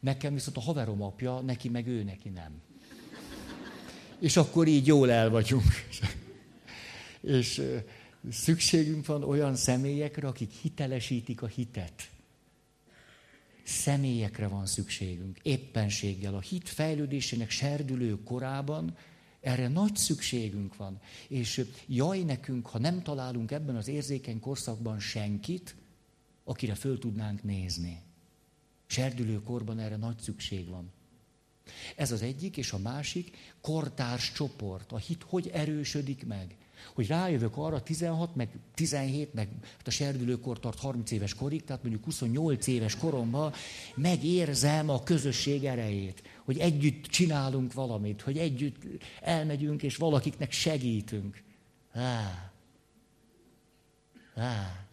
Nekem viszont a haverom apja, neki meg ő, neki nem. És akkor így jól el vagyunk. És szükségünk van olyan személyekre, akik hitelesítik a hitet. Személyekre van szükségünk, éppenséggel. A hit fejlődésének serdülő korában erre nagy szükségünk van. És jaj nekünk, ha nem találunk ebben az érzékeny korszakban senkit, akire föl tudnánk nézni. Serdülő korban erre nagy szükség van. Ez az egyik, és a másik kortárs csoport. A hit hogy erősödik meg? Hogy rájövök arra 16, meg 17, meg hát a serdülőkor tart 30 éves korig, tehát mondjuk 28 éves koromban megérzem a közösség erejét, hogy együtt csinálunk valamit, hogy együtt elmegyünk, és valakiknek segítünk. Á. Á.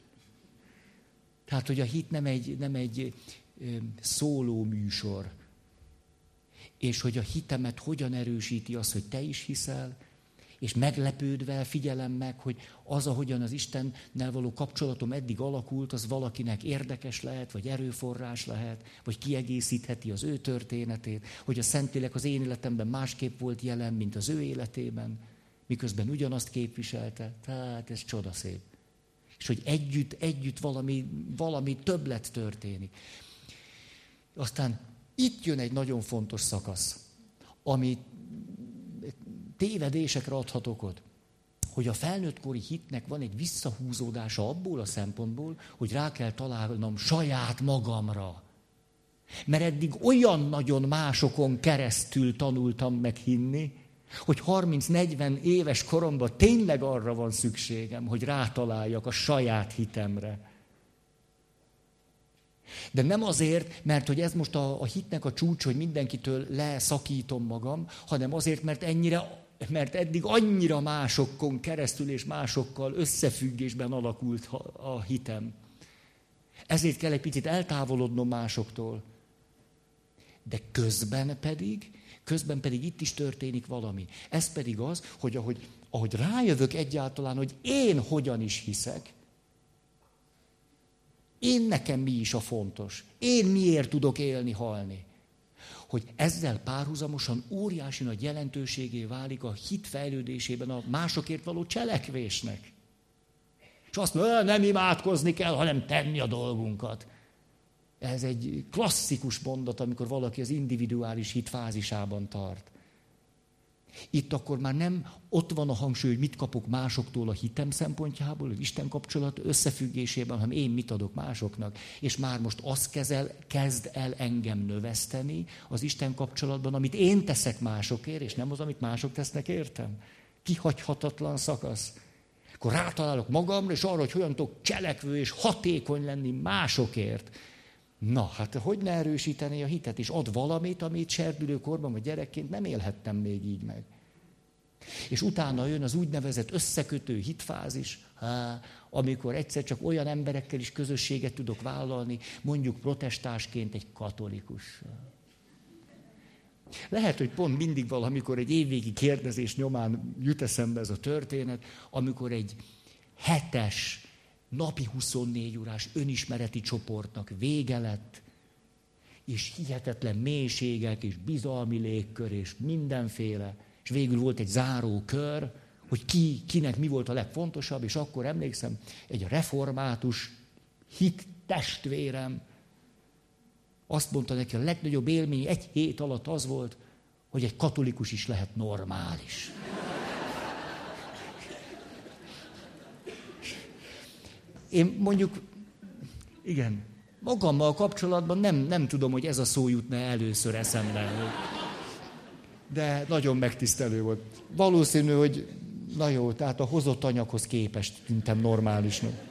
Tehát, hogy a hit nem egy, nem egy szóló műsor, és hogy a hitemet hogyan erősíti az, hogy te is hiszel, és meglepődve figyelem meg, hogy az, ahogyan az Istennel való kapcsolatom eddig alakult, az valakinek érdekes lehet, vagy erőforrás lehet, vagy kiegészítheti az ő történetét, hogy a Szentlélek az én életemben másképp volt jelen, mint az ő életében, miközben ugyanazt képviselte. Tehát ez csodaszép. És hogy együtt, együtt valami, valami többlet történik. Aztán itt jön egy nagyon fontos szakasz, amit tévedésekre adhat okot. Hogy a felnőttkori hitnek van egy visszahúzódása abból a szempontból, hogy rá kell találnom saját magamra. Mert eddig olyan nagyon másokon keresztül tanultam meg hinni, hogy 30-40 éves koromban tényleg arra van szükségem, hogy rátaláljak a saját hitemre. De nem azért, mert hogy ez most a, a hitnek a csúcs, hogy mindenkitől leszakítom magam, hanem azért, mert ennyire mert eddig annyira másokon keresztül és másokkal összefüggésben alakult a hitem. Ezért kell egy picit eltávolodnom másoktól. De közben pedig, közben pedig itt is történik valami. Ez pedig az, hogy ahogy, ahogy rájövök egyáltalán, hogy én hogyan is hiszek, én nekem mi is a fontos. Én miért tudok élni, halni hogy ezzel párhuzamosan óriási nagy jelentőségé válik a hit fejlődésében a másokért való cselekvésnek. És azt mondja, nem imádkozni kell, hanem tenni a dolgunkat. Ez egy klasszikus mondat, amikor valaki az individuális hit fázisában tart. Itt akkor már nem ott van a hangsúly, hogy mit kapok másoktól a hitem szempontjából, az Isten kapcsolat összefüggésében, hanem én mit adok másoknak. És már most az kezel, kezd el engem növeszteni az Isten kapcsolatban, amit én teszek másokért, és nem az, amit mások tesznek értem. Kihagyhatatlan szakasz. Akkor rátalálok magamra, és arra, hogy hogyan tudok cselekvő és hatékony lenni másokért. Na, hát hogy ne erősítené a hitet, és ad valamit, amit serdülőkorban vagy gyerekként nem élhettem még így meg. És utána jön az úgynevezett összekötő hitfázis, amikor egyszer csak olyan emberekkel is közösséget tudok vállalni, mondjuk protestásként egy katolikus. Lehet, hogy pont mindig valamikor egy évvégi kérdezés nyomán jut eszembe ez a történet, amikor egy hetes, napi 24 órás önismereti csoportnak vége lett, és hihetetlen mélységek, és bizalmi légkör, és mindenféle, és végül volt egy záró kör, hogy ki, kinek mi volt a legfontosabb, és akkor emlékszem, egy református hit testvérem azt mondta neki, a legnagyobb élmény egy hét alatt az volt, hogy egy katolikus is lehet normális. Én mondjuk, igen, magammal kapcsolatban nem, nem tudom, hogy ez a szó jutna először eszembe. De nagyon megtisztelő volt. Valószínű, hogy na jó, tehát a hozott anyaghoz képest tűntem normálisnak.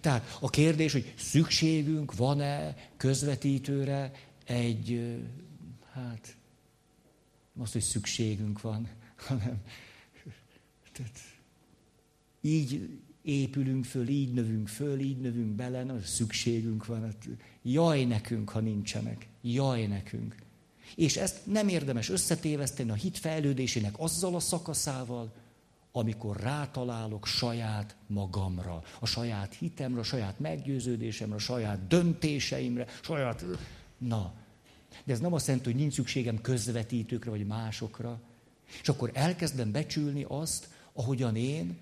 Tehát a kérdés, hogy szükségünk van-e közvetítőre egy, hát, azt, hogy szükségünk van, hanem tehát, így épülünk föl, így növünk föl, így növünk bele, na, szükségünk van. Hát, jaj nekünk, ha nincsenek. Jaj nekünk. És ezt nem érdemes összetéveszteni a hit fejlődésének azzal a szakaszával, amikor rátalálok saját magamra, a saját hitemre, a saját meggyőződésemre, a saját döntéseimre, saját... Na, de ez nem azt jelenti, hogy nincs szükségem közvetítőkre vagy másokra. És akkor elkezdem becsülni azt, ahogyan én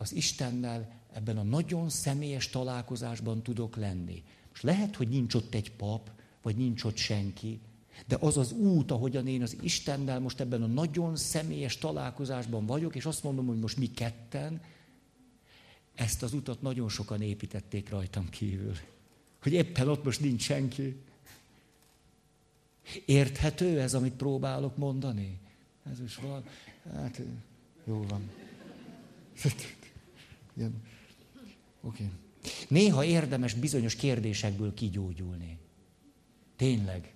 az Istennel ebben a nagyon személyes találkozásban tudok lenni. És lehet, hogy nincs ott egy pap, vagy nincs ott senki, de az az út, ahogyan én az Istennel most ebben a nagyon személyes találkozásban vagyok, és azt mondom, hogy most mi ketten, ezt az utat nagyon sokan építették rajtam kívül. Hogy éppen ott most nincs senki. Érthető ez, amit próbálok mondani? Ez is van. Hát, jó van. Oké. Okay. Néha érdemes bizonyos kérdésekből kigyógyulni. Tényleg.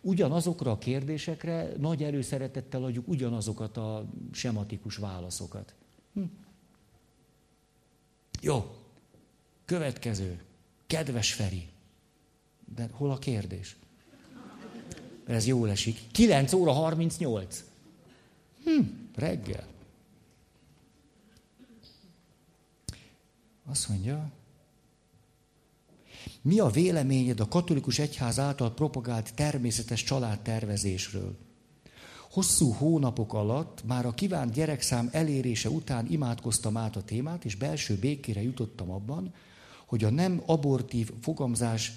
Ugyanazokra a kérdésekre nagy előszeretettel adjuk ugyanazokat a sematikus válaszokat. Hm. Jó. Következő. Kedves Feri. De hol a kérdés? Ez jól esik. 9 óra 38. Hm, reggel. Azt mondja, mi a véleményed a katolikus egyház által propagált természetes családtervezésről? Hosszú hónapok alatt már a kívánt gyerekszám elérése után imádkoztam át a témát, és belső békére jutottam abban, hogy a nem abortív fogamzás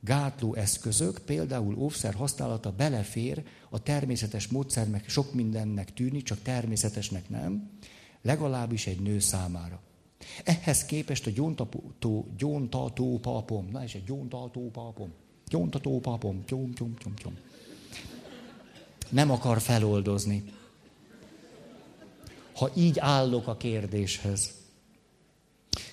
gátló eszközök, például óvszer használata belefér a természetes módszer, meg sok mindennek tűnik, csak természetesnek nem, legalábbis egy nő számára. Ehhez képest a gyóntató, gyóntató papom, na és egy gyóntató papom, gyóntató papom, gyom, gyom, gyom, gyom. Nem akar feloldozni. Ha így állok a kérdéshez.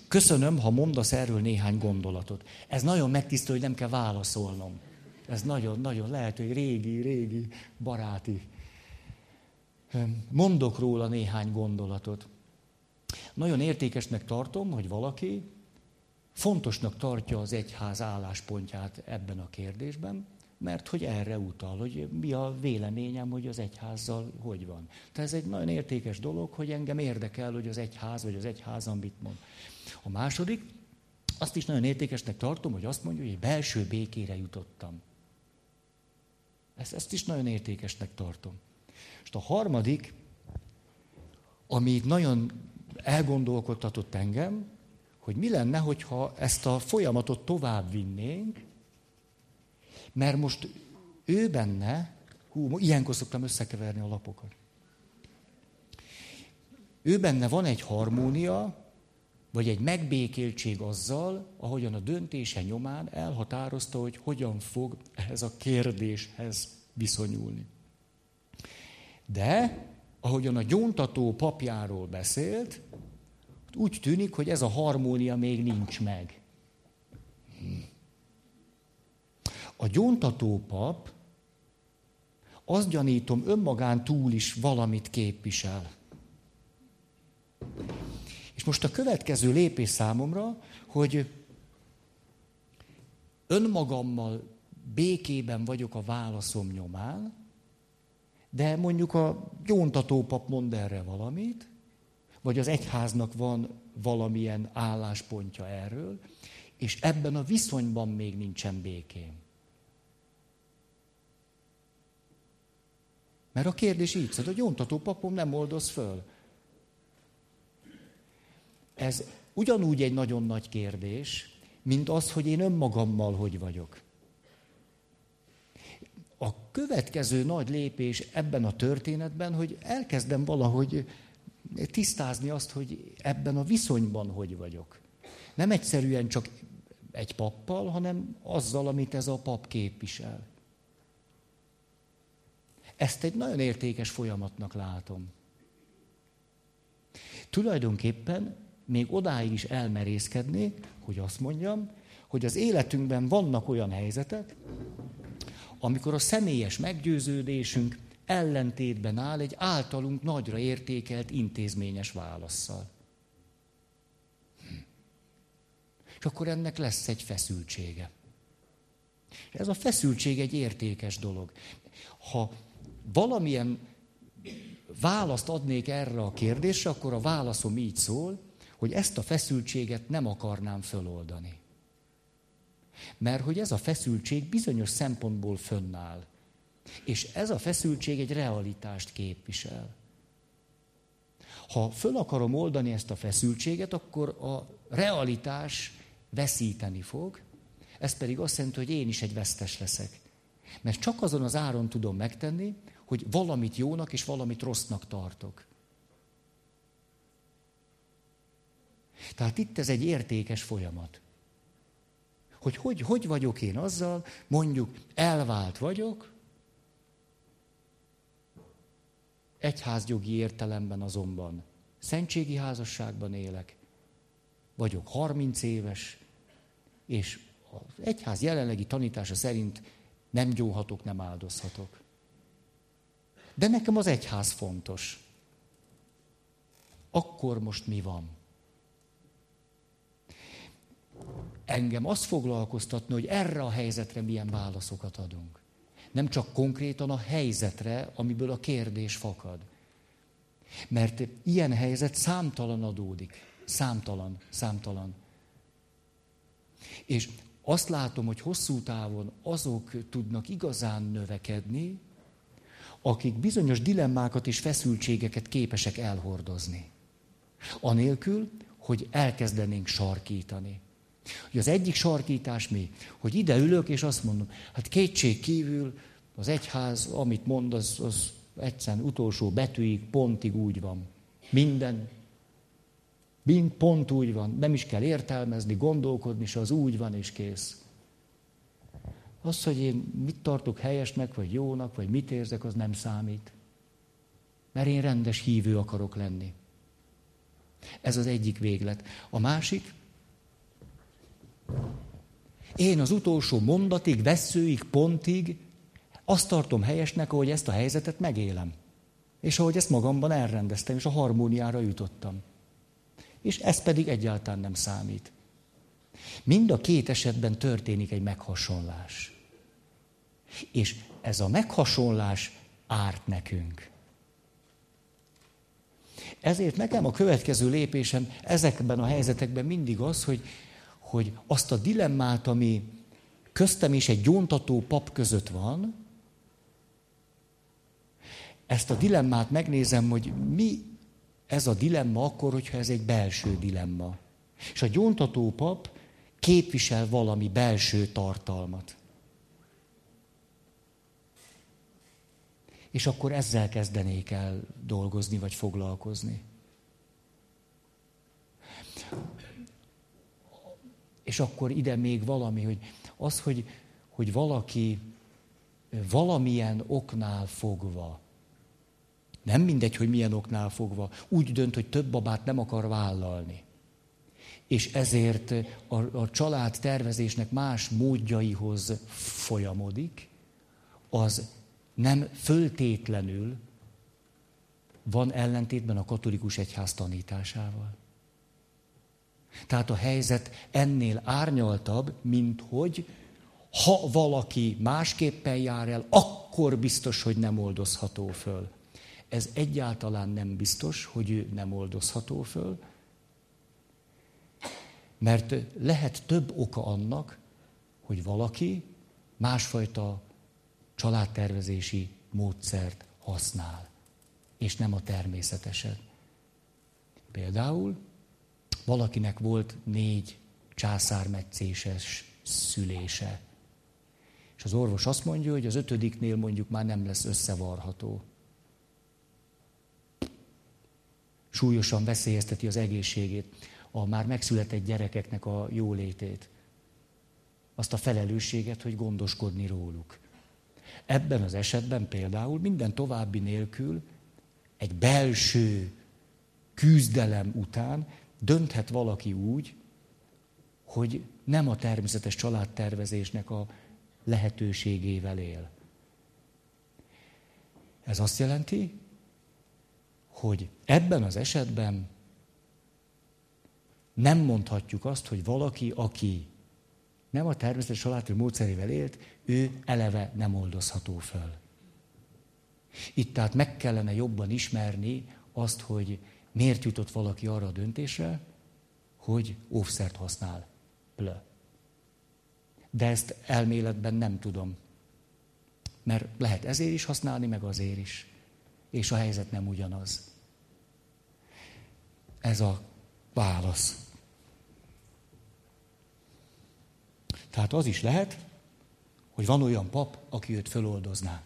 Köszönöm, ha mondasz erről néhány gondolatot. Ez nagyon megtisztő, hogy nem kell válaszolnom. Ez nagyon-nagyon lehet, hogy régi, régi, baráti. Mondok róla néhány gondolatot. Nagyon értékesnek tartom, hogy valaki fontosnak tartja az egyház álláspontját ebben a kérdésben, mert hogy erre utal, hogy mi a véleményem, hogy az egyházzal hogy van. Tehát ez egy nagyon értékes dolog, hogy engem érdekel, hogy az egyház vagy az egyházam mit mond. A második, azt is nagyon értékesnek tartom, hogy azt mondja, hogy egy belső békére jutottam. Ezt, ezt is nagyon értékesnek tartom. És a harmadik, ami nagyon elgondolkodtatott engem, hogy mi lenne, hogyha ezt a folyamatot tovább vinnénk, mert most ő benne, hú, ilyenkor szoktam összekeverni a lapokat. Ő benne van egy harmónia, vagy egy megbékéltség azzal, ahogyan a döntése nyomán elhatározta, hogy hogyan fog ehhez a kérdéshez viszonyulni. De, ahogyan a gyóntató papjáról beszélt, úgy tűnik, hogy ez a harmónia még nincs meg. A gyóntató pap, azt gyanítom, önmagán túl is valamit képvisel. És most a következő lépés számomra, hogy önmagammal békében vagyok a válaszom nyomán, de mondjuk a gyóntatópap mond erre valamit, vagy az egyháznak van valamilyen álláspontja erről, és ebben a viszonyban még nincsen békém. Mert a kérdés így szól, hogy gyóntató papom nem oldoz föl. Ez ugyanúgy egy nagyon nagy kérdés, mint az, hogy én önmagammal hogy vagyok. A következő nagy lépés ebben a történetben, hogy elkezdem valahogy tisztázni azt, hogy ebben a viszonyban hogy vagyok. Nem egyszerűen csak egy pappal, hanem azzal, amit ez a pap képvisel. Ezt egy nagyon értékes folyamatnak látom. Tulajdonképpen még odáig is elmerészkedni, hogy azt mondjam, hogy az életünkben vannak olyan helyzetek, amikor a személyes meggyőződésünk ellentétben áll egy általunk nagyra értékelt intézményes válaszsal. Hm. És akkor ennek lesz egy feszültsége. Ez a feszültség egy értékes dolog. Ha valamilyen választ adnék erre a kérdésre, akkor a válaszom így szól, hogy ezt a feszültséget nem akarnám föloldani. Mert hogy ez a feszültség bizonyos szempontból fönnáll. És ez a feszültség egy realitást képvisel. Ha föl akarom oldani ezt a feszültséget, akkor a realitás veszíteni fog, ez pedig azt jelenti, hogy én is egy vesztes leszek. Mert csak azon az áron tudom megtenni, hogy valamit jónak és valamit rossznak tartok. Tehát itt ez egy értékes folyamat. Hogy hogy, hogy vagyok én azzal, mondjuk elvált vagyok, egyházjogi értelemben azonban szentségi házasságban élek, vagyok 30 éves, és az egyház jelenlegi tanítása szerint nem gyóhatok, nem áldozhatok. De nekem az egyház fontos. Akkor most mi van? Engem azt foglalkoztatna, hogy erre a helyzetre milyen válaszokat adunk. Nem csak konkrétan a helyzetre, amiből a kérdés fakad. Mert ilyen helyzet számtalan adódik. Számtalan, számtalan. És azt látom, hogy hosszú távon azok tudnak igazán növekedni, akik bizonyos dilemmákat és feszültségeket képesek elhordozni. Anélkül, hogy elkezdenénk sarkítani. Hogy az egyik sarkítás mi? Hogy ide ülök, és azt mondom, hát kétség kívül az egyház, amit mond, az, az egyszerűen utolsó betűig, pontig úgy van. Minden, mind pont úgy van. Nem is kell értelmezni, gondolkodni, és az úgy van, és kész. Az, hogy én mit tartok helyesnek, vagy jónak, vagy mit érzek, az nem számít. Mert én rendes hívő akarok lenni. Ez az egyik véglet. A másik, én az utolsó mondatig, veszőig, pontig azt tartom helyesnek, ahogy ezt a helyzetet megélem. És ahogy ezt magamban elrendeztem, és a harmóniára jutottam. És ez pedig egyáltalán nem számít. Mind a két esetben történik egy meghasonlás. És ez a meghasonlás árt nekünk. Ezért nekem a következő lépésem ezekben a helyzetekben mindig az, hogy, hogy azt a dilemmát, ami köztem és egy gyóntató pap között van, ezt a dilemmát megnézem, hogy mi ez a dilemma akkor, hogyha ez egy belső dilemma. És a gyóntató pap képvisel valami belső tartalmat. És akkor ezzel kezdenék el dolgozni, vagy foglalkozni. És akkor ide még valami, hogy az, hogy, hogy valaki valamilyen oknál fogva Nem mindegy, hogy milyen oknál fogva. Úgy dönt, hogy több babát nem akar vállalni. És ezért a, a család tervezésnek más módjaihoz folyamodik, az nem föltétlenül van ellentétben a katolikus egyház tanításával. Tehát a helyzet ennél árnyaltabb, mint hogy ha valaki másképpen jár el, akkor biztos, hogy nem oldozható föl. Ez egyáltalán nem biztos, hogy ő nem oldozható föl, mert lehet több oka annak, hogy valaki másfajta családtervezési módszert használ, és nem a természeteset. Például valakinek volt négy császármetszéses szülése. És az orvos azt mondja, hogy az ötödiknél mondjuk már nem lesz összevarható. Súlyosan veszélyezteti az egészségét, a már megszületett gyerekeknek a jólétét. Azt a felelősséget, hogy gondoskodni róluk. Ebben az esetben például minden további nélkül egy belső küzdelem után dönthet valaki úgy, hogy nem a természetes családtervezésnek a lehetőségével él. Ez azt jelenti, hogy ebben az esetben nem mondhatjuk azt, hogy valaki, aki nem a természetes családi módszerével élt, ő eleve nem oldozható föl. Itt tehát meg kellene jobban ismerni azt, hogy miért jutott valaki arra a döntésre, hogy óvszert használ. Plö. De ezt elméletben nem tudom. Mert lehet ezért is használni, meg azért is. És a helyzet nem ugyanaz. Ez a válasz. Tehát az is lehet, hogy van olyan pap, aki őt föloldozná.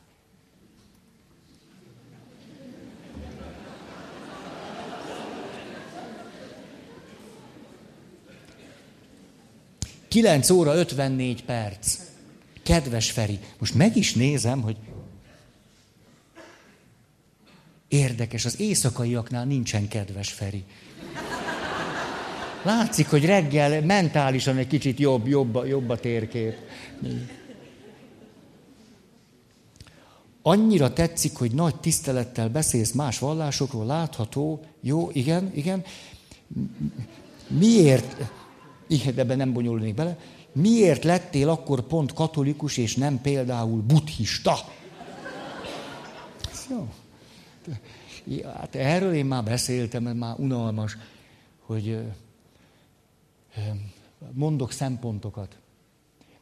Kilenc óra 54 perc. Kedves Feri, most meg is nézem, hogy érdekes, az éjszakaiaknál nincsen kedves Feri. Látszik, hogy reggel mentálisan egy kicsit jobb, jobb, jobb a térkép. Annyira tetszik, hogy nagy tisztelettel beszélsz más vallásokról, látható, jó, igen, igen. Miért, ebben nem bonyolulnék bele, miért lettél akkor pont katolikus, és nem például buddhista? Jó. Ja, hát erről én már beszéltem, ez már unalmas, hogy mondok szempontokat.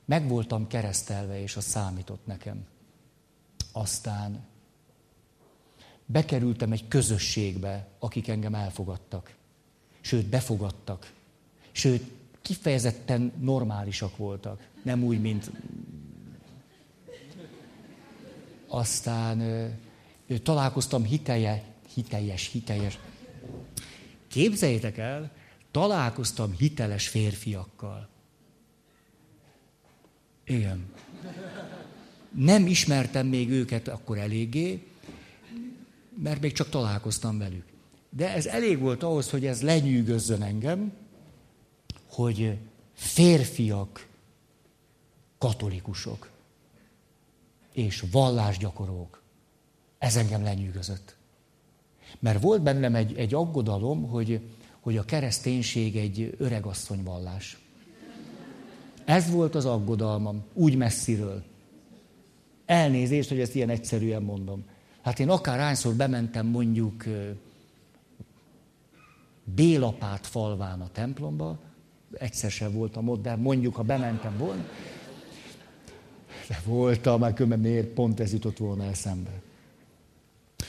Meg voltam keresztelve, és az számított nekem. Aztán bekerültem egy közösségbe, akik engem elfogadtak. Sőt, befogadtak. Sőt, kifejezetten normálisak voltak. Nem úgy, mint... Aztán találkoztam hitelje, hiteljes, hiteljes. Képzeljétek el, találkoztam hiteles férfiakkal. Igen. Nem ismertem még őket akkor eléggé, mert még csak találkoztam velük. De ez elég volt ahhoz, hogy ez lenyűgözzön engem, hogy férfiak katolikusok és vallásgyakorlók. Ez engem lenyűgözött. Mert volt bennem egy, egy aggodalom, hogy hogy a kereszténység egy öregasszonyvallás. Ez volt az aggodalmam, úgy messziről. Elnézést, hogy ezt ilyen egyszerűen mondom. Hát én akár hányszor bementem mondjuk Bélapát falván a templomba, egyszer sem voltam ott, de mondjuk, ha bementem volna, de voltam, már különben miért pont ez jutott volna eszembe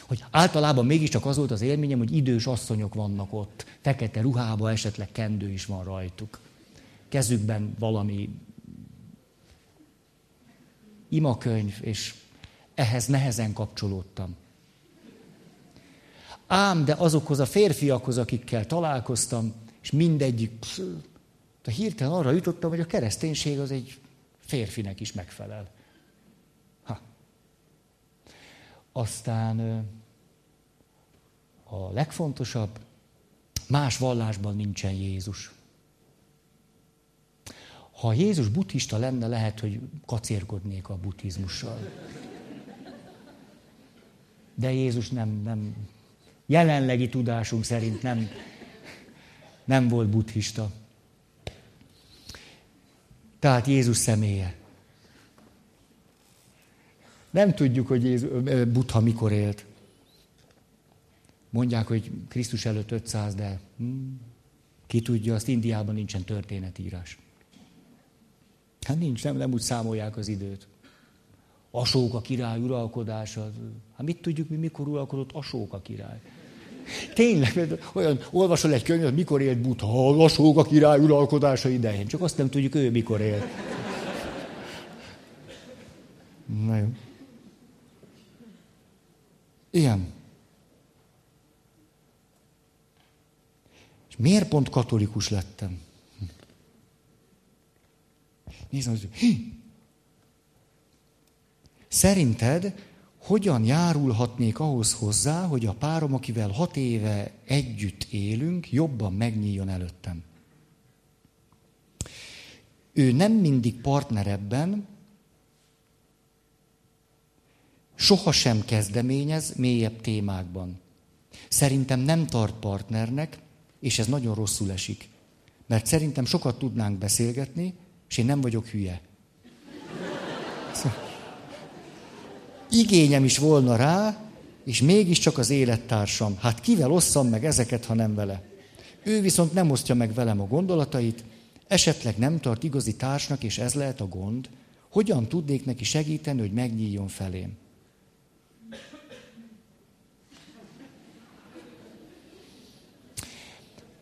hogy általában mégiscsak az volt az élményem, hogy idős asszonyok vannak ott, fekete ruhába, esetleg kendő is van rajtuk. Kezükben valami imakönyv, és ehhez nehezen kapcsolódtam. Ám, de azokhoz a férfiakhoz, akikkel találkoztam, és mindegyik, de hirtelen arra jutottam, hogy a kereszténység az egy férfinek is megfelel. Ha. Aztán a legfontosabb, más vallásban nincsen Jézus. Ha Jézus buddhista lenne, lehet, hogy kacérkodnék a buddhizmussal. De Jézus nem, nem, jelenlegi tudásunk szerint nem, nem volt buddhista. Tehát Jézus személye. Nem tudjuk, hogy Jézus, Buddha mikor élt. Mondják, hogy Krisztus előtt 500, de hmm, ki tudja, azt Indiában nincsen történetírás. Hát nincs, nem, nem úgy számolják az időt. Asóka király uralkodása. Hát mit tudjuk mi, mikor uralkodott Asóka király? Tényleg, olyan, olvasol egy könyvet, mikor élt Buddha, Asóka király uralkodása idején. Csak azt nem tudjuk, ő mikor élt. Na jó. Ilyen. És miért pont katolikus lettem? Nézd, hogy Szerinted hogyan járulhatnék ahhoz hozzá, hogy a párom, akivel hat éve együtt élünk, jobban megnyíljon előttem? Ő nem mindig partner ebben, sohasem kezdeményez mélyebb témákban. Szerintem nem tart partnernek, és ez nagyon rosszul esik. Mert szerintem sokat tudnánk beszélgetni, és én nem vagyok hülye. Igényem is volna rá, és mégiscsak az élettársam. Hát kivel osszam meg ezeket, ha nem vele? Ő viszont nem osztja meg velem a gondolatait, esetleg nem tart igazi társnak, és ez lehet a gond. Hogyan tudnék neki segíteni, hogy megnyíljon felém?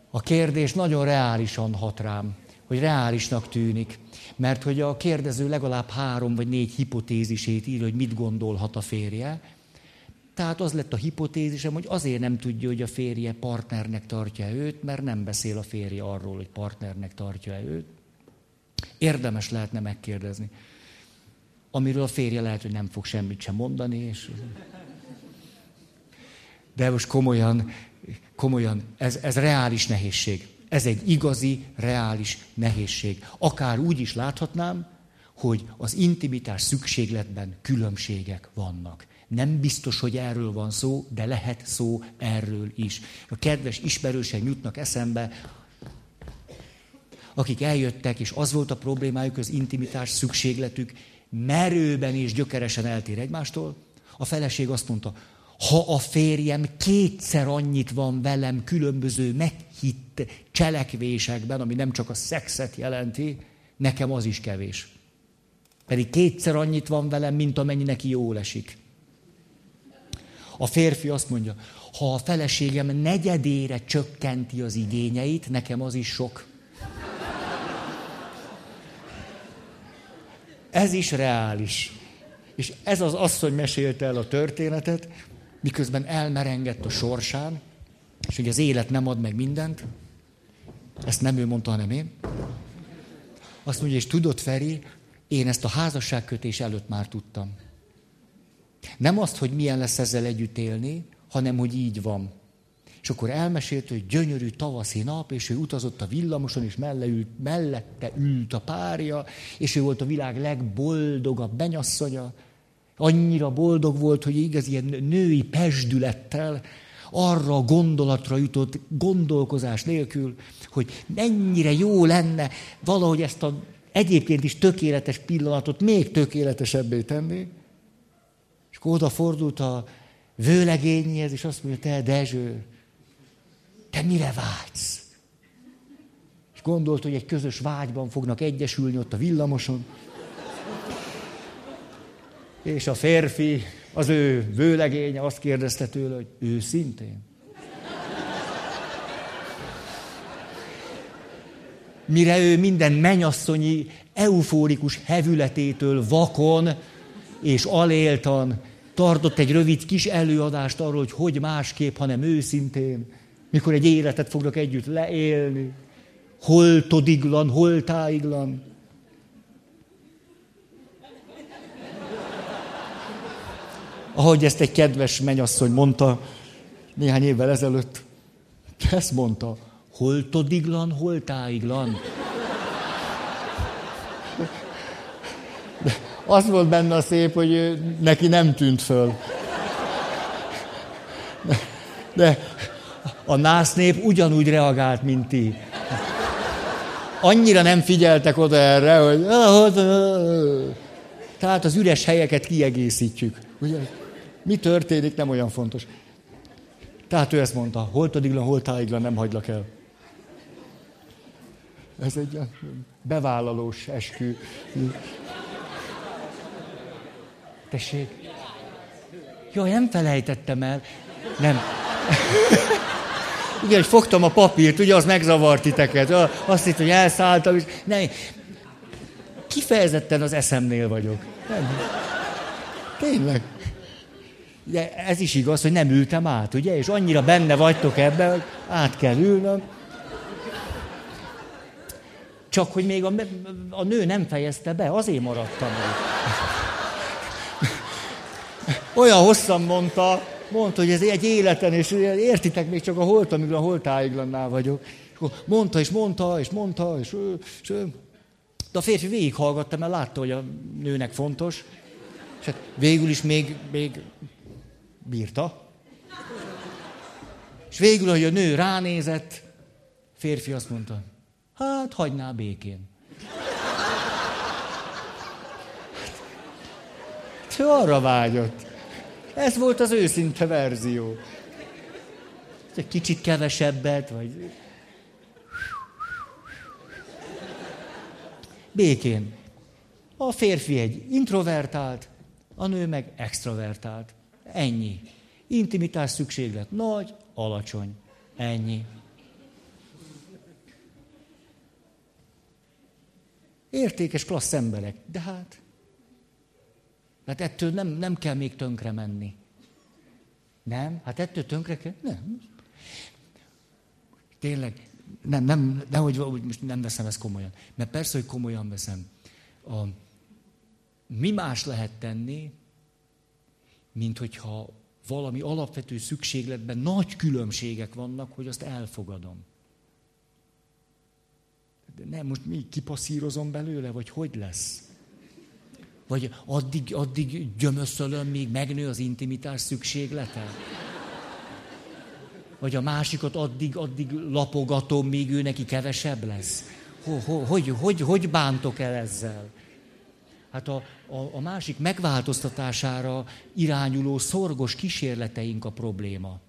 A kérdés nagyon reálisan hat rám, hogy reálisnak tűnik. Mert hogy a kérdező legalább három vagy négy hipotézisét ír, hogy mit gondolhat a férje. Tehát az lett a hipotézisem, hogy azért nem tudja, hogy a férje partnernek tartja őt, mert nem beszél a férje arról, hogy partnernek tartja őt. Érdemes lehetne megkérdezni. Amiről a férje lehet, hogy nem fog semmit sem mondani, és... De most komolyan, komolyan, ez, ez reális nehézség. Ez egy igazi, reális nehézség. Akár úgy is láthatnám, hogy az intimitás szükségletben különbségek vannak. Nem biztos, hogy erről van szó, de lehet szó erről is. A kedves ismerősek jutnak eszembe, akik eljöttek, és az volt a problémájuk, az intimitás szükségletük merőben és gyökeresen eltér egymástól. A feleség azt mondta, ha a férjem kétszer annyit van velem különböző meghitt cselekvésekben, ami nem csak a szexet jelenti, nekem az is kevés. Pedig kétszer annyit van velem, mint amennyi neki jól esik. A férfi azt mondja, ha a feleségem negyedére csökkenti az igényeit, nekem az is sok. Ez is reális. És ez az asszony mesélte el a történetet, miközben elmerengett a sorsán, és hogy az élet nem ad meg mindent, ezt nem ő mondta, hanem én. Azt mondja, és tudod, Feri, én ezt a házasságkötés előtt már tudtam. Nem azt, hogy milyen lesz ezzel együtt élni, hanem hogy így van. És akkor elmesélt, hogy gyönyörű tavaszi nap, és ő utazott a villamoson, és melle ült, mellette ült a párja, és ő volt a világ legboldogabb benyasszonya, Annyira boldog volt, hogy igaz ilyen női pesdülettel arra a gondolatra jutott gondolkozás nélkül, hogy mennyire jó lenne valahogy ezt a egyébként is tökéletes pillanatot még tökéletesebbé tenni. És akkor odafordult a vőlegényhez, és azt mondja, te Dezső, te mire vágysz? És gondolt, hogy egy közös vágyban fognak egyesülni ott a villamoson. És a férfi, az ő vőlegénye azt kérdezte tőle, hogy őszintén. Mire ő minden menyasszonyi eufórikus hevületétől vakon és aléltan tartott egy rövid kis előadást arról, hogy hogy másképp, hanem őszintén, mikor egy életet fognak együtt leélni, holtodiglan, holtáiglan. Ahogy ezt egy kedves menyasszony mondta, néhány évvel ezelőtt ezt mondta, holtodiglan, holtáiglan. De az volt benne a szép, hogy neki nem tűnt föl. De, a nász nép ugyanúgy reagált, mint ti. Annyira nem figyeltek oda erre, hogy... Tehát az üres helyeket kiegészítjük. Ugye? Mi történik, nem olyan fontos. Tehát ő ezt mondta, holtodiglan, holtáiglan, nem hagylak el. Ez egy bevállalós eskü. Tessék? Jaj, nem felejtettem el. Nem. Igen, hogy fogtam a papírt, ugye az megzavart titeket. Azt hitt, hogy elszálltam, és nem. Kifejezetten az eszemnél vagyok. Nem. Tényleg. De ez is igaz, hogy nem ültem át, ugye? És annyira benne vagytok ebben, hogy át kell ülnöm. Csak hogy még a, a nő nem fejezte be, azért maradtam Olyan hosszan mondta, mondta, hogy ez egy életen, és értitek, még csak a holt, amikor a holtáiglannál vagyok. És mondta, és mondta, és mondta, és, és de a férfi végighallgatta, mert látta, hogy a nőnek fontos. És hát végül is még, még bírta. És végül, hogy a nő ránézett, férfi azt mondta, hát hagyná békén. Hát, ő arra vágyott. Ez volt az őszinte verzió. Egy kicsit kevesebbet, vagy... Békén. A férfi egy introvertált, a nő meg extrovertált. Ennyi. Intimitás szükséglet nagy, alacsony. Ennyi. Értékes klassz emberek, de hát Hát ettől nem, nem kell még tönkre menni. Nem? Hát ettől tönkre kell? Nem. Tényleg, nem, nem, nehogy most nem veszem ezt komolyan. Mert persze, hogy komolyan veszem. A, mi más lehet tenni, mint hogyha valami alapvető szükségletben nagy különbségek vannak, hogy azt elfogadom. De nem, most mi kipasszírozom belőle, vagy hogy lesz? Vagy addig, addig gyömöszölöm, míg megnő az intimitás szükséglete? Vagy a másikat addig, addig lapogatom, míg ő neki kevesebb lesz? Hogy, hogy, hogy, hogy bántok el ezzel? Hát a, a, a másik megváltoztatására irányuló szorgos kísérleteink a probléma.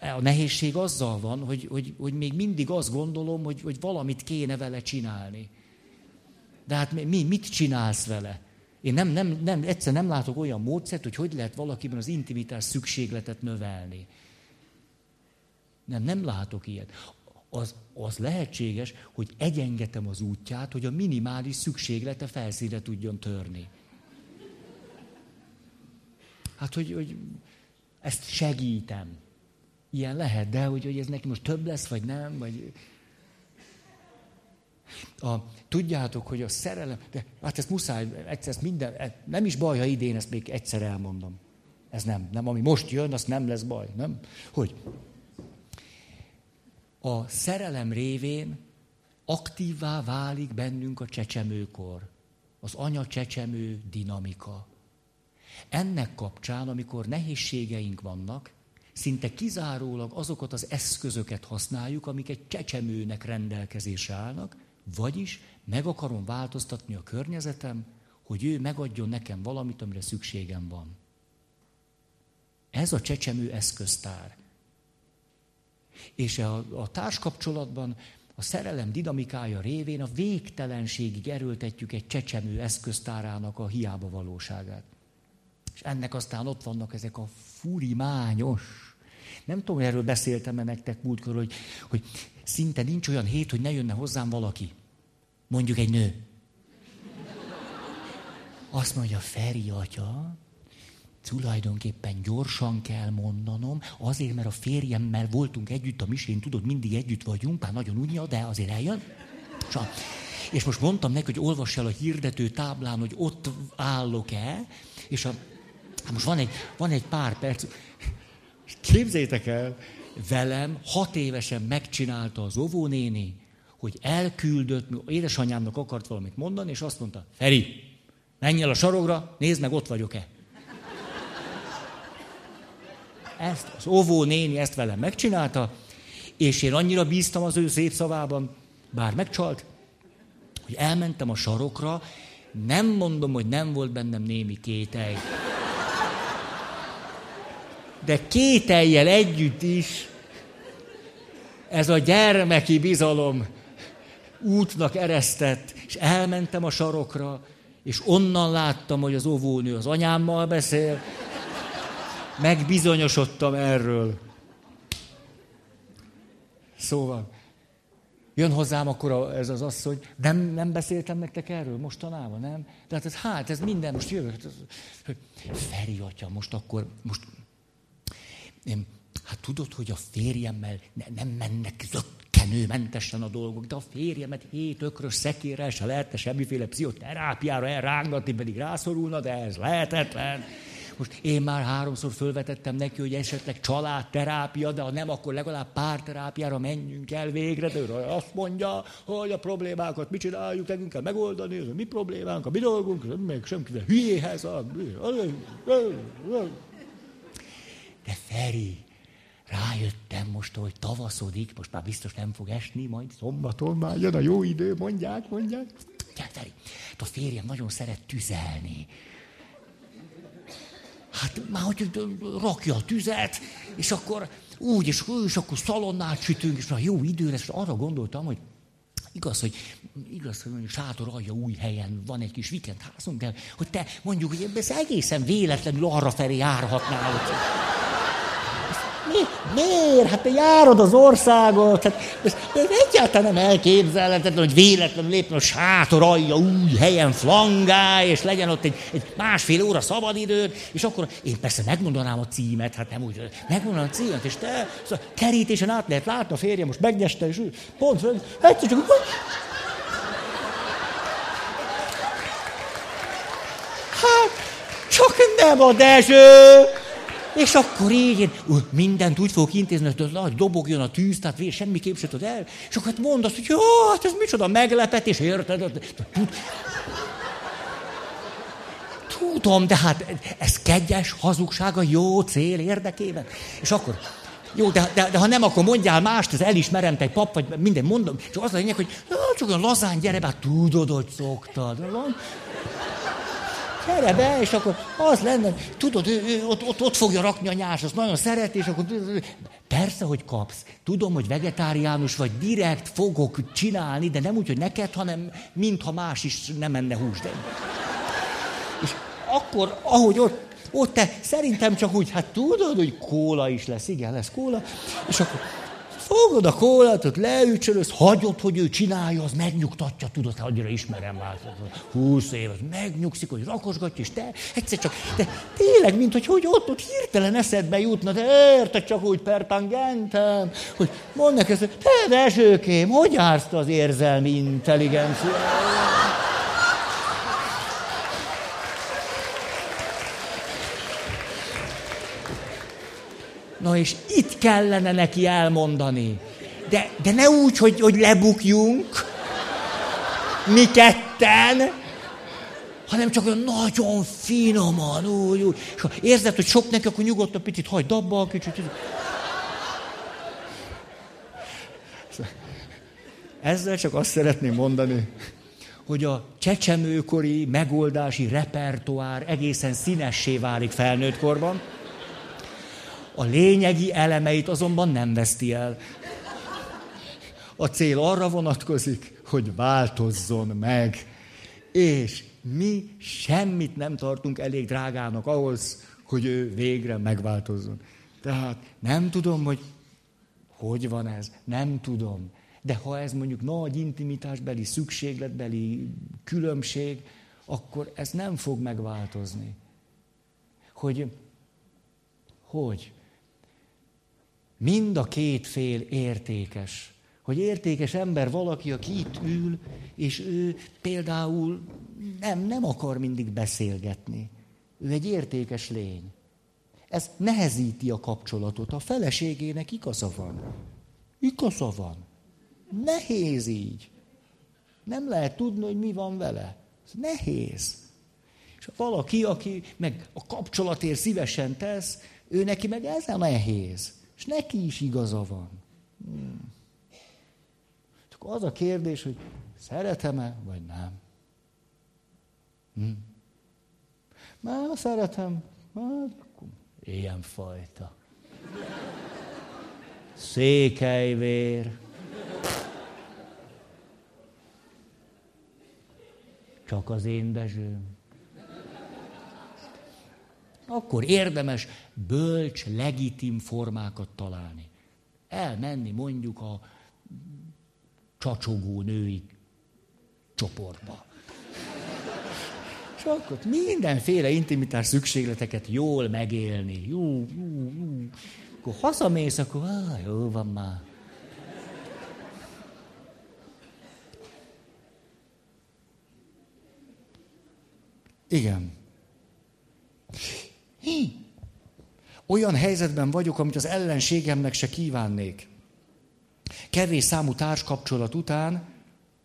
A nehézség azzal van, hogy, hogy, hogy még mindig azt gondolom, hogy, hogy valamit kéne vele csinálni. De hát mi, mit csinálsz vele? Én nem, nem, nem, egyszer nem látok olyan módszert, hogy hogy lehet valakiben az intimitás szükségletet növelni. Nem, nem látok ilyet. Az, az lehetséges, hogy egyengetem az útját, hogy a minimális szükséglete felszínre tudjon törni. Hát, hogy, hogy ezt segítem. Ilyen lehet, de hogy, hogy ez neki most több lesz, vagy nem, vagy a, tudjátok, hogy a szerelem, de hát ezt muszáj, egyszer ezt minden, e, nem is baj, ha idén ezt még egyszer elmondom. Ez nem, nem, ami most jön, az nem lesz baj, nem? Hogy? A szerelem révén aktívvá válik bennünk a csecsemőkor, az anya csecsemő dinamika. Ennek kapcsán, amikor nehézségeink vannak, szinte kizárólag azokat az eszközöket használjuk, amik egy csecsemőnek rendelkezésre állnak, vagyis meg akarom változtatni a környezetem, hogy ő megadjon nekem valamit, amire szükségem van. Ez a csecsemő eszköztár. És a, a társkapcsolatban a szerelem dinamikája révén a végtelenségig erőltetjük egy csecsemő eszköztárának a hiába valóságát. És ennek aztán ott vannak ezek a furimányos. Nem tudom, erről beszéltem-e nektek múltkor, hogy, hogy szinte nincs olyan hét, hogy ne jönne hozzám valaki. Mondjuk egy nő. Azt mondja, Feri atya, tulajdonképpen gyorsan kell mondanom, azért, mert a férjemmel voltunk együtt a misén, tudod, mindig együtt vagyunk, pár nagyon unja, de azért eljön. És most mondtam neki, hogy olvass el a hirdető táblán, hogy ott állok-e, és a Hát most van egy, van egy pár perc. Képzétek el, velem hat évesen megcsinálta az óvónéni, hogy elküldött, édesanyámnak akart valamit mondani, és azt mondta, Feri, menj el a sarogra, nézd meg, ott vagyok-e. Ezt az óvó néni ezt velem megcsinálta, és én annyira bíztam az ő szép szavában, bár megcsalt, hogy elmentem a sarokra, nem mondom, hogy nem volt bennem némi kételj. De kételjel együtt is ez a gyermeki bizalom útnak eresztett, és elmentem a sarokra, és onnan láttam, hogy az óvónő az anyámmal beszél, megbizonyosodtam erről. Szóval, jön hozzám akkor ez az asszony, nem, nem beszéltem nektek erről mostanában, nem? Tehát ez, hát ez minden, most jövök. Hát Feri atya, most akkor, most, én, hát tudod, hogy a férjemmel ne, nem mennek zöggenőmentesen a dolgok, de a férjemet hét ökrös szekérrel se lehetne semmiféle pszichoterápiára elrángatni, pedig rászorulna, de ez lehetetlen. Most én már háromszor fölvetettem neki, hogy esetleg családterápia, de ha nem, akkor legalább párterápiára menjünk el végre. De ő azt mondja, hogy a problémákat mit csináljuk, nekünk kell megoldani, ez a mi problémánk, a mi dolgunk, még semkivel hülyéhez. A... De Feri, rájöttem most, hogy tavaszodik, most már biztos nem fog esni, majd szombaton már jön a jó idő, mondják, mondják. Mondják, Feri, a férjem nagyon szeret tüzelni hát már hogy rakja a tüzet, és akkor úgy, és, és akkor szalonnát sütünk, és már jó idő lesz, és arra gondoltam, hogy Igaz, hogy, igaz, hogy sátor alja új helyen van egy kis vikendházunk, de hogy te mondjuk, hogy ez egészen véletlenül arra felé járhatnál. Hogy... Mi, miért? Hát te járod az országot. Hát ez, ez egyáltalán nem elképzelhetetlen, hogy véletlenül lépne a sátor alja új helyen flangá, és legyen ott egy, egy másfél óra szabadidőd, és akkor én persze megmondanám a címet, hát nem úgy, megmondanám a címet, és te szóval kerítésen át lehet látni a férjem, most megnyeste, és ő pont, egyszer csak... Hát, csak nem a Dezső! És akkor így én mindent úgy fogok intézni, hogy nagy dobogjon a tűz, tehát vér, semmiképp se tud el. És akkor hát azt, hogy jó, hát ez micsoda meglepetés, érted? Tudom, de hát ez kegyes hazugság a jó cél érdekében. És akkor, jó, de, de, de ha nem, akkor mondjál mást, ez elismerem, te egy pap, vagy minden mondom. És az a lényeg, hogy csak olyan lazán gyere, bár tudod, hogy szoktad gyere be, és akkor az lenne, tudod, ő, ő ott, ott, ott fogja rakni a nyás, azt nagyon szereti, és akkor persze, hogy kapsz. Tudom, hogy vegetáriánus vagy, direkt fogok csinálni, de nem úgy, hogy neked, hanem mintha más is nem menne hús. De... És akkor, ahogy ott, ott te szerintem csak úgy, hát tudod, hogy kóla is lesz, igen, lesz kóla, és akkor Fogod a kólátot, leücsölöz, hagyod, hogy ő csinálja, az megnyugtatja, tudod, annyira ismerem már, húsz év, megnyugszik, hogy rakosgatja, és te egyszer csak, de tényleg, mint hogy, hogy ott, ott hirtelen eszedbe jutna, de érted csak úgy pertangentem, hogy mondd neki, te Dezsőkém, hogy jársz az érzelmi intelligenciát? Na és itt kellene neki elmondani. De, de ne úgy, hogy, hogy lebukjunk, mi ketten, hanem csak olyan nagyon finoman, úgy, úgy. És ha érzed, hogy sok neki, akkor nyugodtan picit hagyd abba kicsit. Ezzel csak azt szeretném mondani, hogy a csecsemőkori megoldási repertoár egészen színessé válik felnőtt korban. A lényegi elemeit azonban nem veszti el. A cél arra vonatkozik, hogy változzon meg. És mi semmit nem tartunk elég drágának ahhoz, hogy ő végre megváltozzon. Tehát nem tudom, hogy hogy van ez, nem tudom. De ha ez mondjuk nagy intimitásbeli, szükségletbeli különbség, akkor ez nem fog megváltozni. Hogy, hogy? Mind a két fél értékes. Hogy értékes ember valaki, aki itt ül, és ő például nem, nem akar mindig beszélgetni. Ő egy értékes lény. Ez nehezíti a kapcsolatot. A feleségének igaza van. Igaza van. Nehéz így. Nem lehet tudni, hogy mi van vele. Ez nehéz. És valaki, aki meg a kapcsolatért szívesen tesz, ő neki meg ez a nehéz. És neki is igaza van. Hmm. Csak az a kérdés, hogy szeretem-e, vagy nem. Hmm. Szeretem, már ilyen fajta. Székelyvér. Csak az én Dezsőm. Akkor érdemes bölcs, legitim formákat találni. Elmenni mondjuk a csacsogó női csoportba. És akkor mindenféle intimitás szükségleteket jól megélni. Jó, jó, jó. Akkor hazamész, akkor ah, jó van már. Igen. Hi. Olyan helyzetben vagyok, amit az ellenségemnek se kívánnék. Kevés számú társkapcsolat után,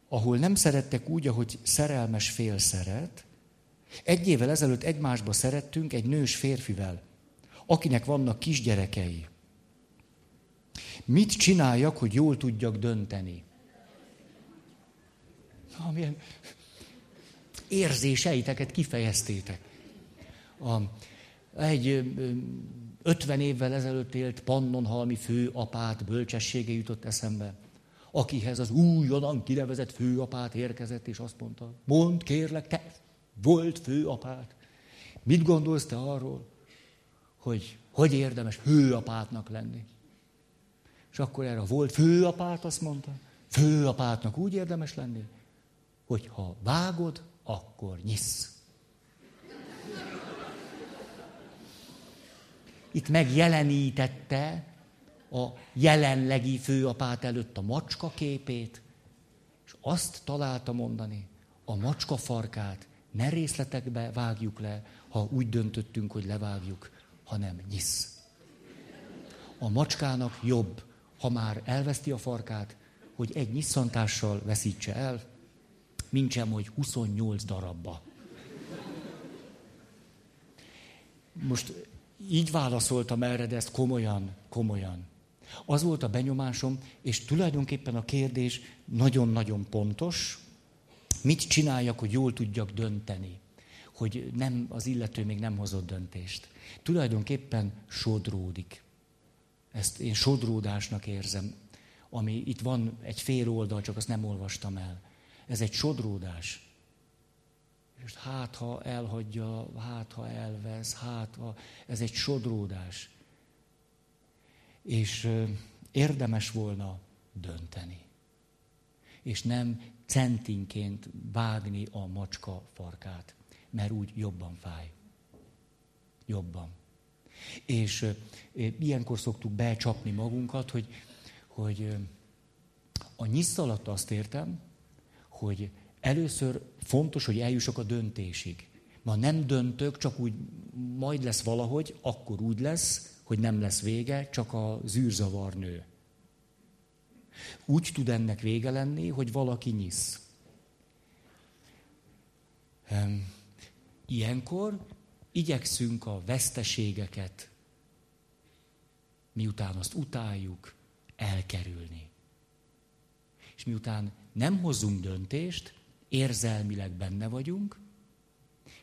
ahol nem szerettek úgy, ahogy szerelmes fél szeret, egy évvel ezelőtt egymásba szerettünk egy nős férfivel, akinek vannak kisgyerekei. Mit csináljak, hogy jól tudjak dönteni? Amilyen érzéseiteket kifejeztétek. A, egy ötven évvel ezelőtt élt Pannonhalmi főapát bölcsessége jutott eszembe, akihez az újonnan kinevezett főapát érkezett, és azt mondta, mondd kérlek, te volt főapát. Mit gondolsz te arról, hogy hogy érdemes főapátnak lenni? És akkor erre volt főapát azt mondta, főapátnak úgy érdemes lenni, hogy ha vágod, akkor nyisz. Itt megjelenítette a jelenlegi főapát előtt a macska képét, és azt találta mondani, a macska farkát ne részletekbe vágjuk le, ha úgy döntöttünk, hogy levágjuk, hanem nyisz. A macskának jobb, ha már elveszti a farkát, hogy egy nyisszantással veszítse el, mint sem, hogy 28 darabba. Most így válaszoltam erre, de ezt komolyan, komolyan. Az volt a benyomásom, és tulajdonképpen a kérdés nagyon-nagyon pontos, Mit csináljak, hogy jól tudjak dönteni? Hogy nem, az illető még nem hozott döntést. Tulajdonképpen sodródik. Ezt én sodródásnak érzem. Ami itt van egy fél oldal, csak azt nem olvastam el. Ez egy sodródás. És hát, ha elhagyja, hát, ha elvesz, hát, ha... Ez egy sodródás. És érdemes volna dönteni. És nem centinként vágni a macska farkát, mert úgy jobban fáj. Jobban. És ilyenkor szoktuk becsapni magunkat, hogy, hogy a nyisz alatt azt értem, hogy először fontos, hogy eljussak a döntésig. Ma nem döntök, csak úgy majd lesz valahogy, akkor úgy lesz, hogy nem lesz vége, csak a zűrzavar nő. Úgy tud ennek vége lenni, hogy valaki nyisz. Ilyenkor igyekszünk a veszteségeket, miután azt utáljuk, elkerülni. És miután nem hozzunk döntést, érzelmileg benne vagyunk,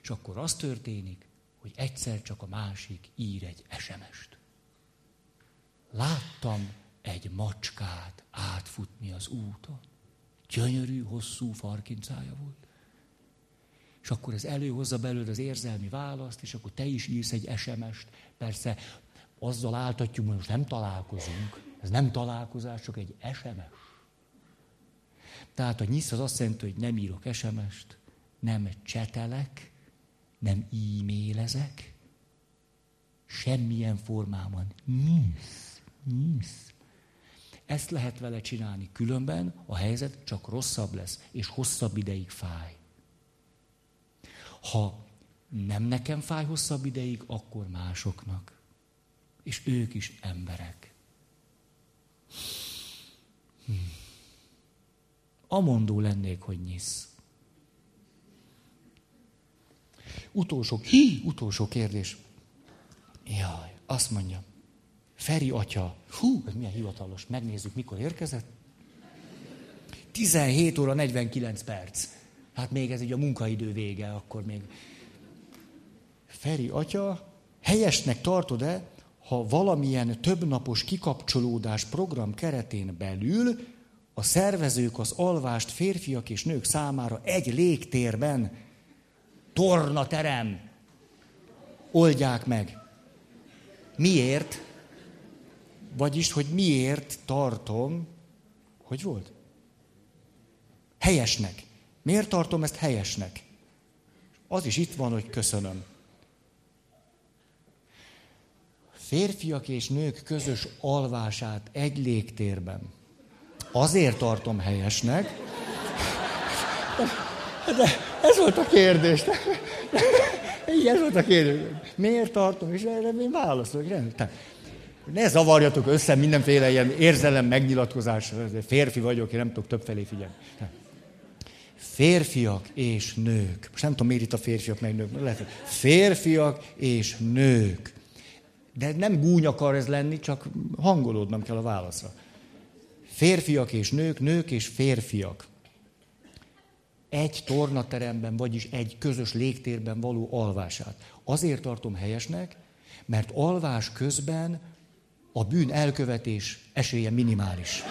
és akkor az történik, hogy egyszer csak a másik ír egy SMS-t. Láttam egy macskát átfutni az úton. Gyönyörű, hosszú farkincája volt. És akkor ez előhozza belőle az érzelmi választ, és akkor te is írsz egy SMS-t. Persze azzal áltatjuk, hogy most nem találkozunk. Ez nem találkozás, csak egy SMS. Tehát a nyisz az azt jelenti, hogy nem írok SMS-t, nem csetelek, nem e-mailezek, semmilyen formában. Nyisz, nyisz. Ezt lehet vele csinálni, különben a helyzet csak rosszabb lesz, és hosszabb ideig fáj. Ha nem nekem fáj hosszabb ideig, akkor másoknak. És ők is emberek. Hm. Amondó lennék, hogy nyisz. Utolsó, hi, utolsó kérdés. Jaj, azt mondja. Feri atya, hú, ez milyen hivatalos, megnézzük, mikor érkezett. 17 óra 49 perc. Hát még ez így a munkaidő vége, akkor még. Feri atya, helyesnek tartod-e, ha valamilyen többnapos kikapcsolódás program keretén belül a szervezők az alvást férfiak és nők számára egy légtérben, tornaterem, oldják meg. Miért? Vagyis, hogy miért tartom, hogy volt? Helyesnek. Miért tartom ezt helyesnek? Az is itt van, hogy köszönöm. Férfiak és nők közös alvását egy légtérben. Azért tartom helyesnek. De ez volt a kérdés. Igen, ez volt a kérdés. Miért tartom? És erre én válaszolok. Ne zavarjatok össze mindenféle ilyen érzelem megnyilatkozás. Férfi vagyok, én nem tudok többfelé figyelni. Férfiak és nők. Most nem tudom, miért itt a férfiak meg nők. Lehet, férfiak és nők. De nem gúny akar ez lenni, csak hangolódnom kell a válaszra. Férfiak és nők, nők és férfiak. Egy tornateremben, vagyis egy közös légtérben való alvását. Azért tartom helyesnek, mert alvás közben a bűn elkövetés esélye minimális.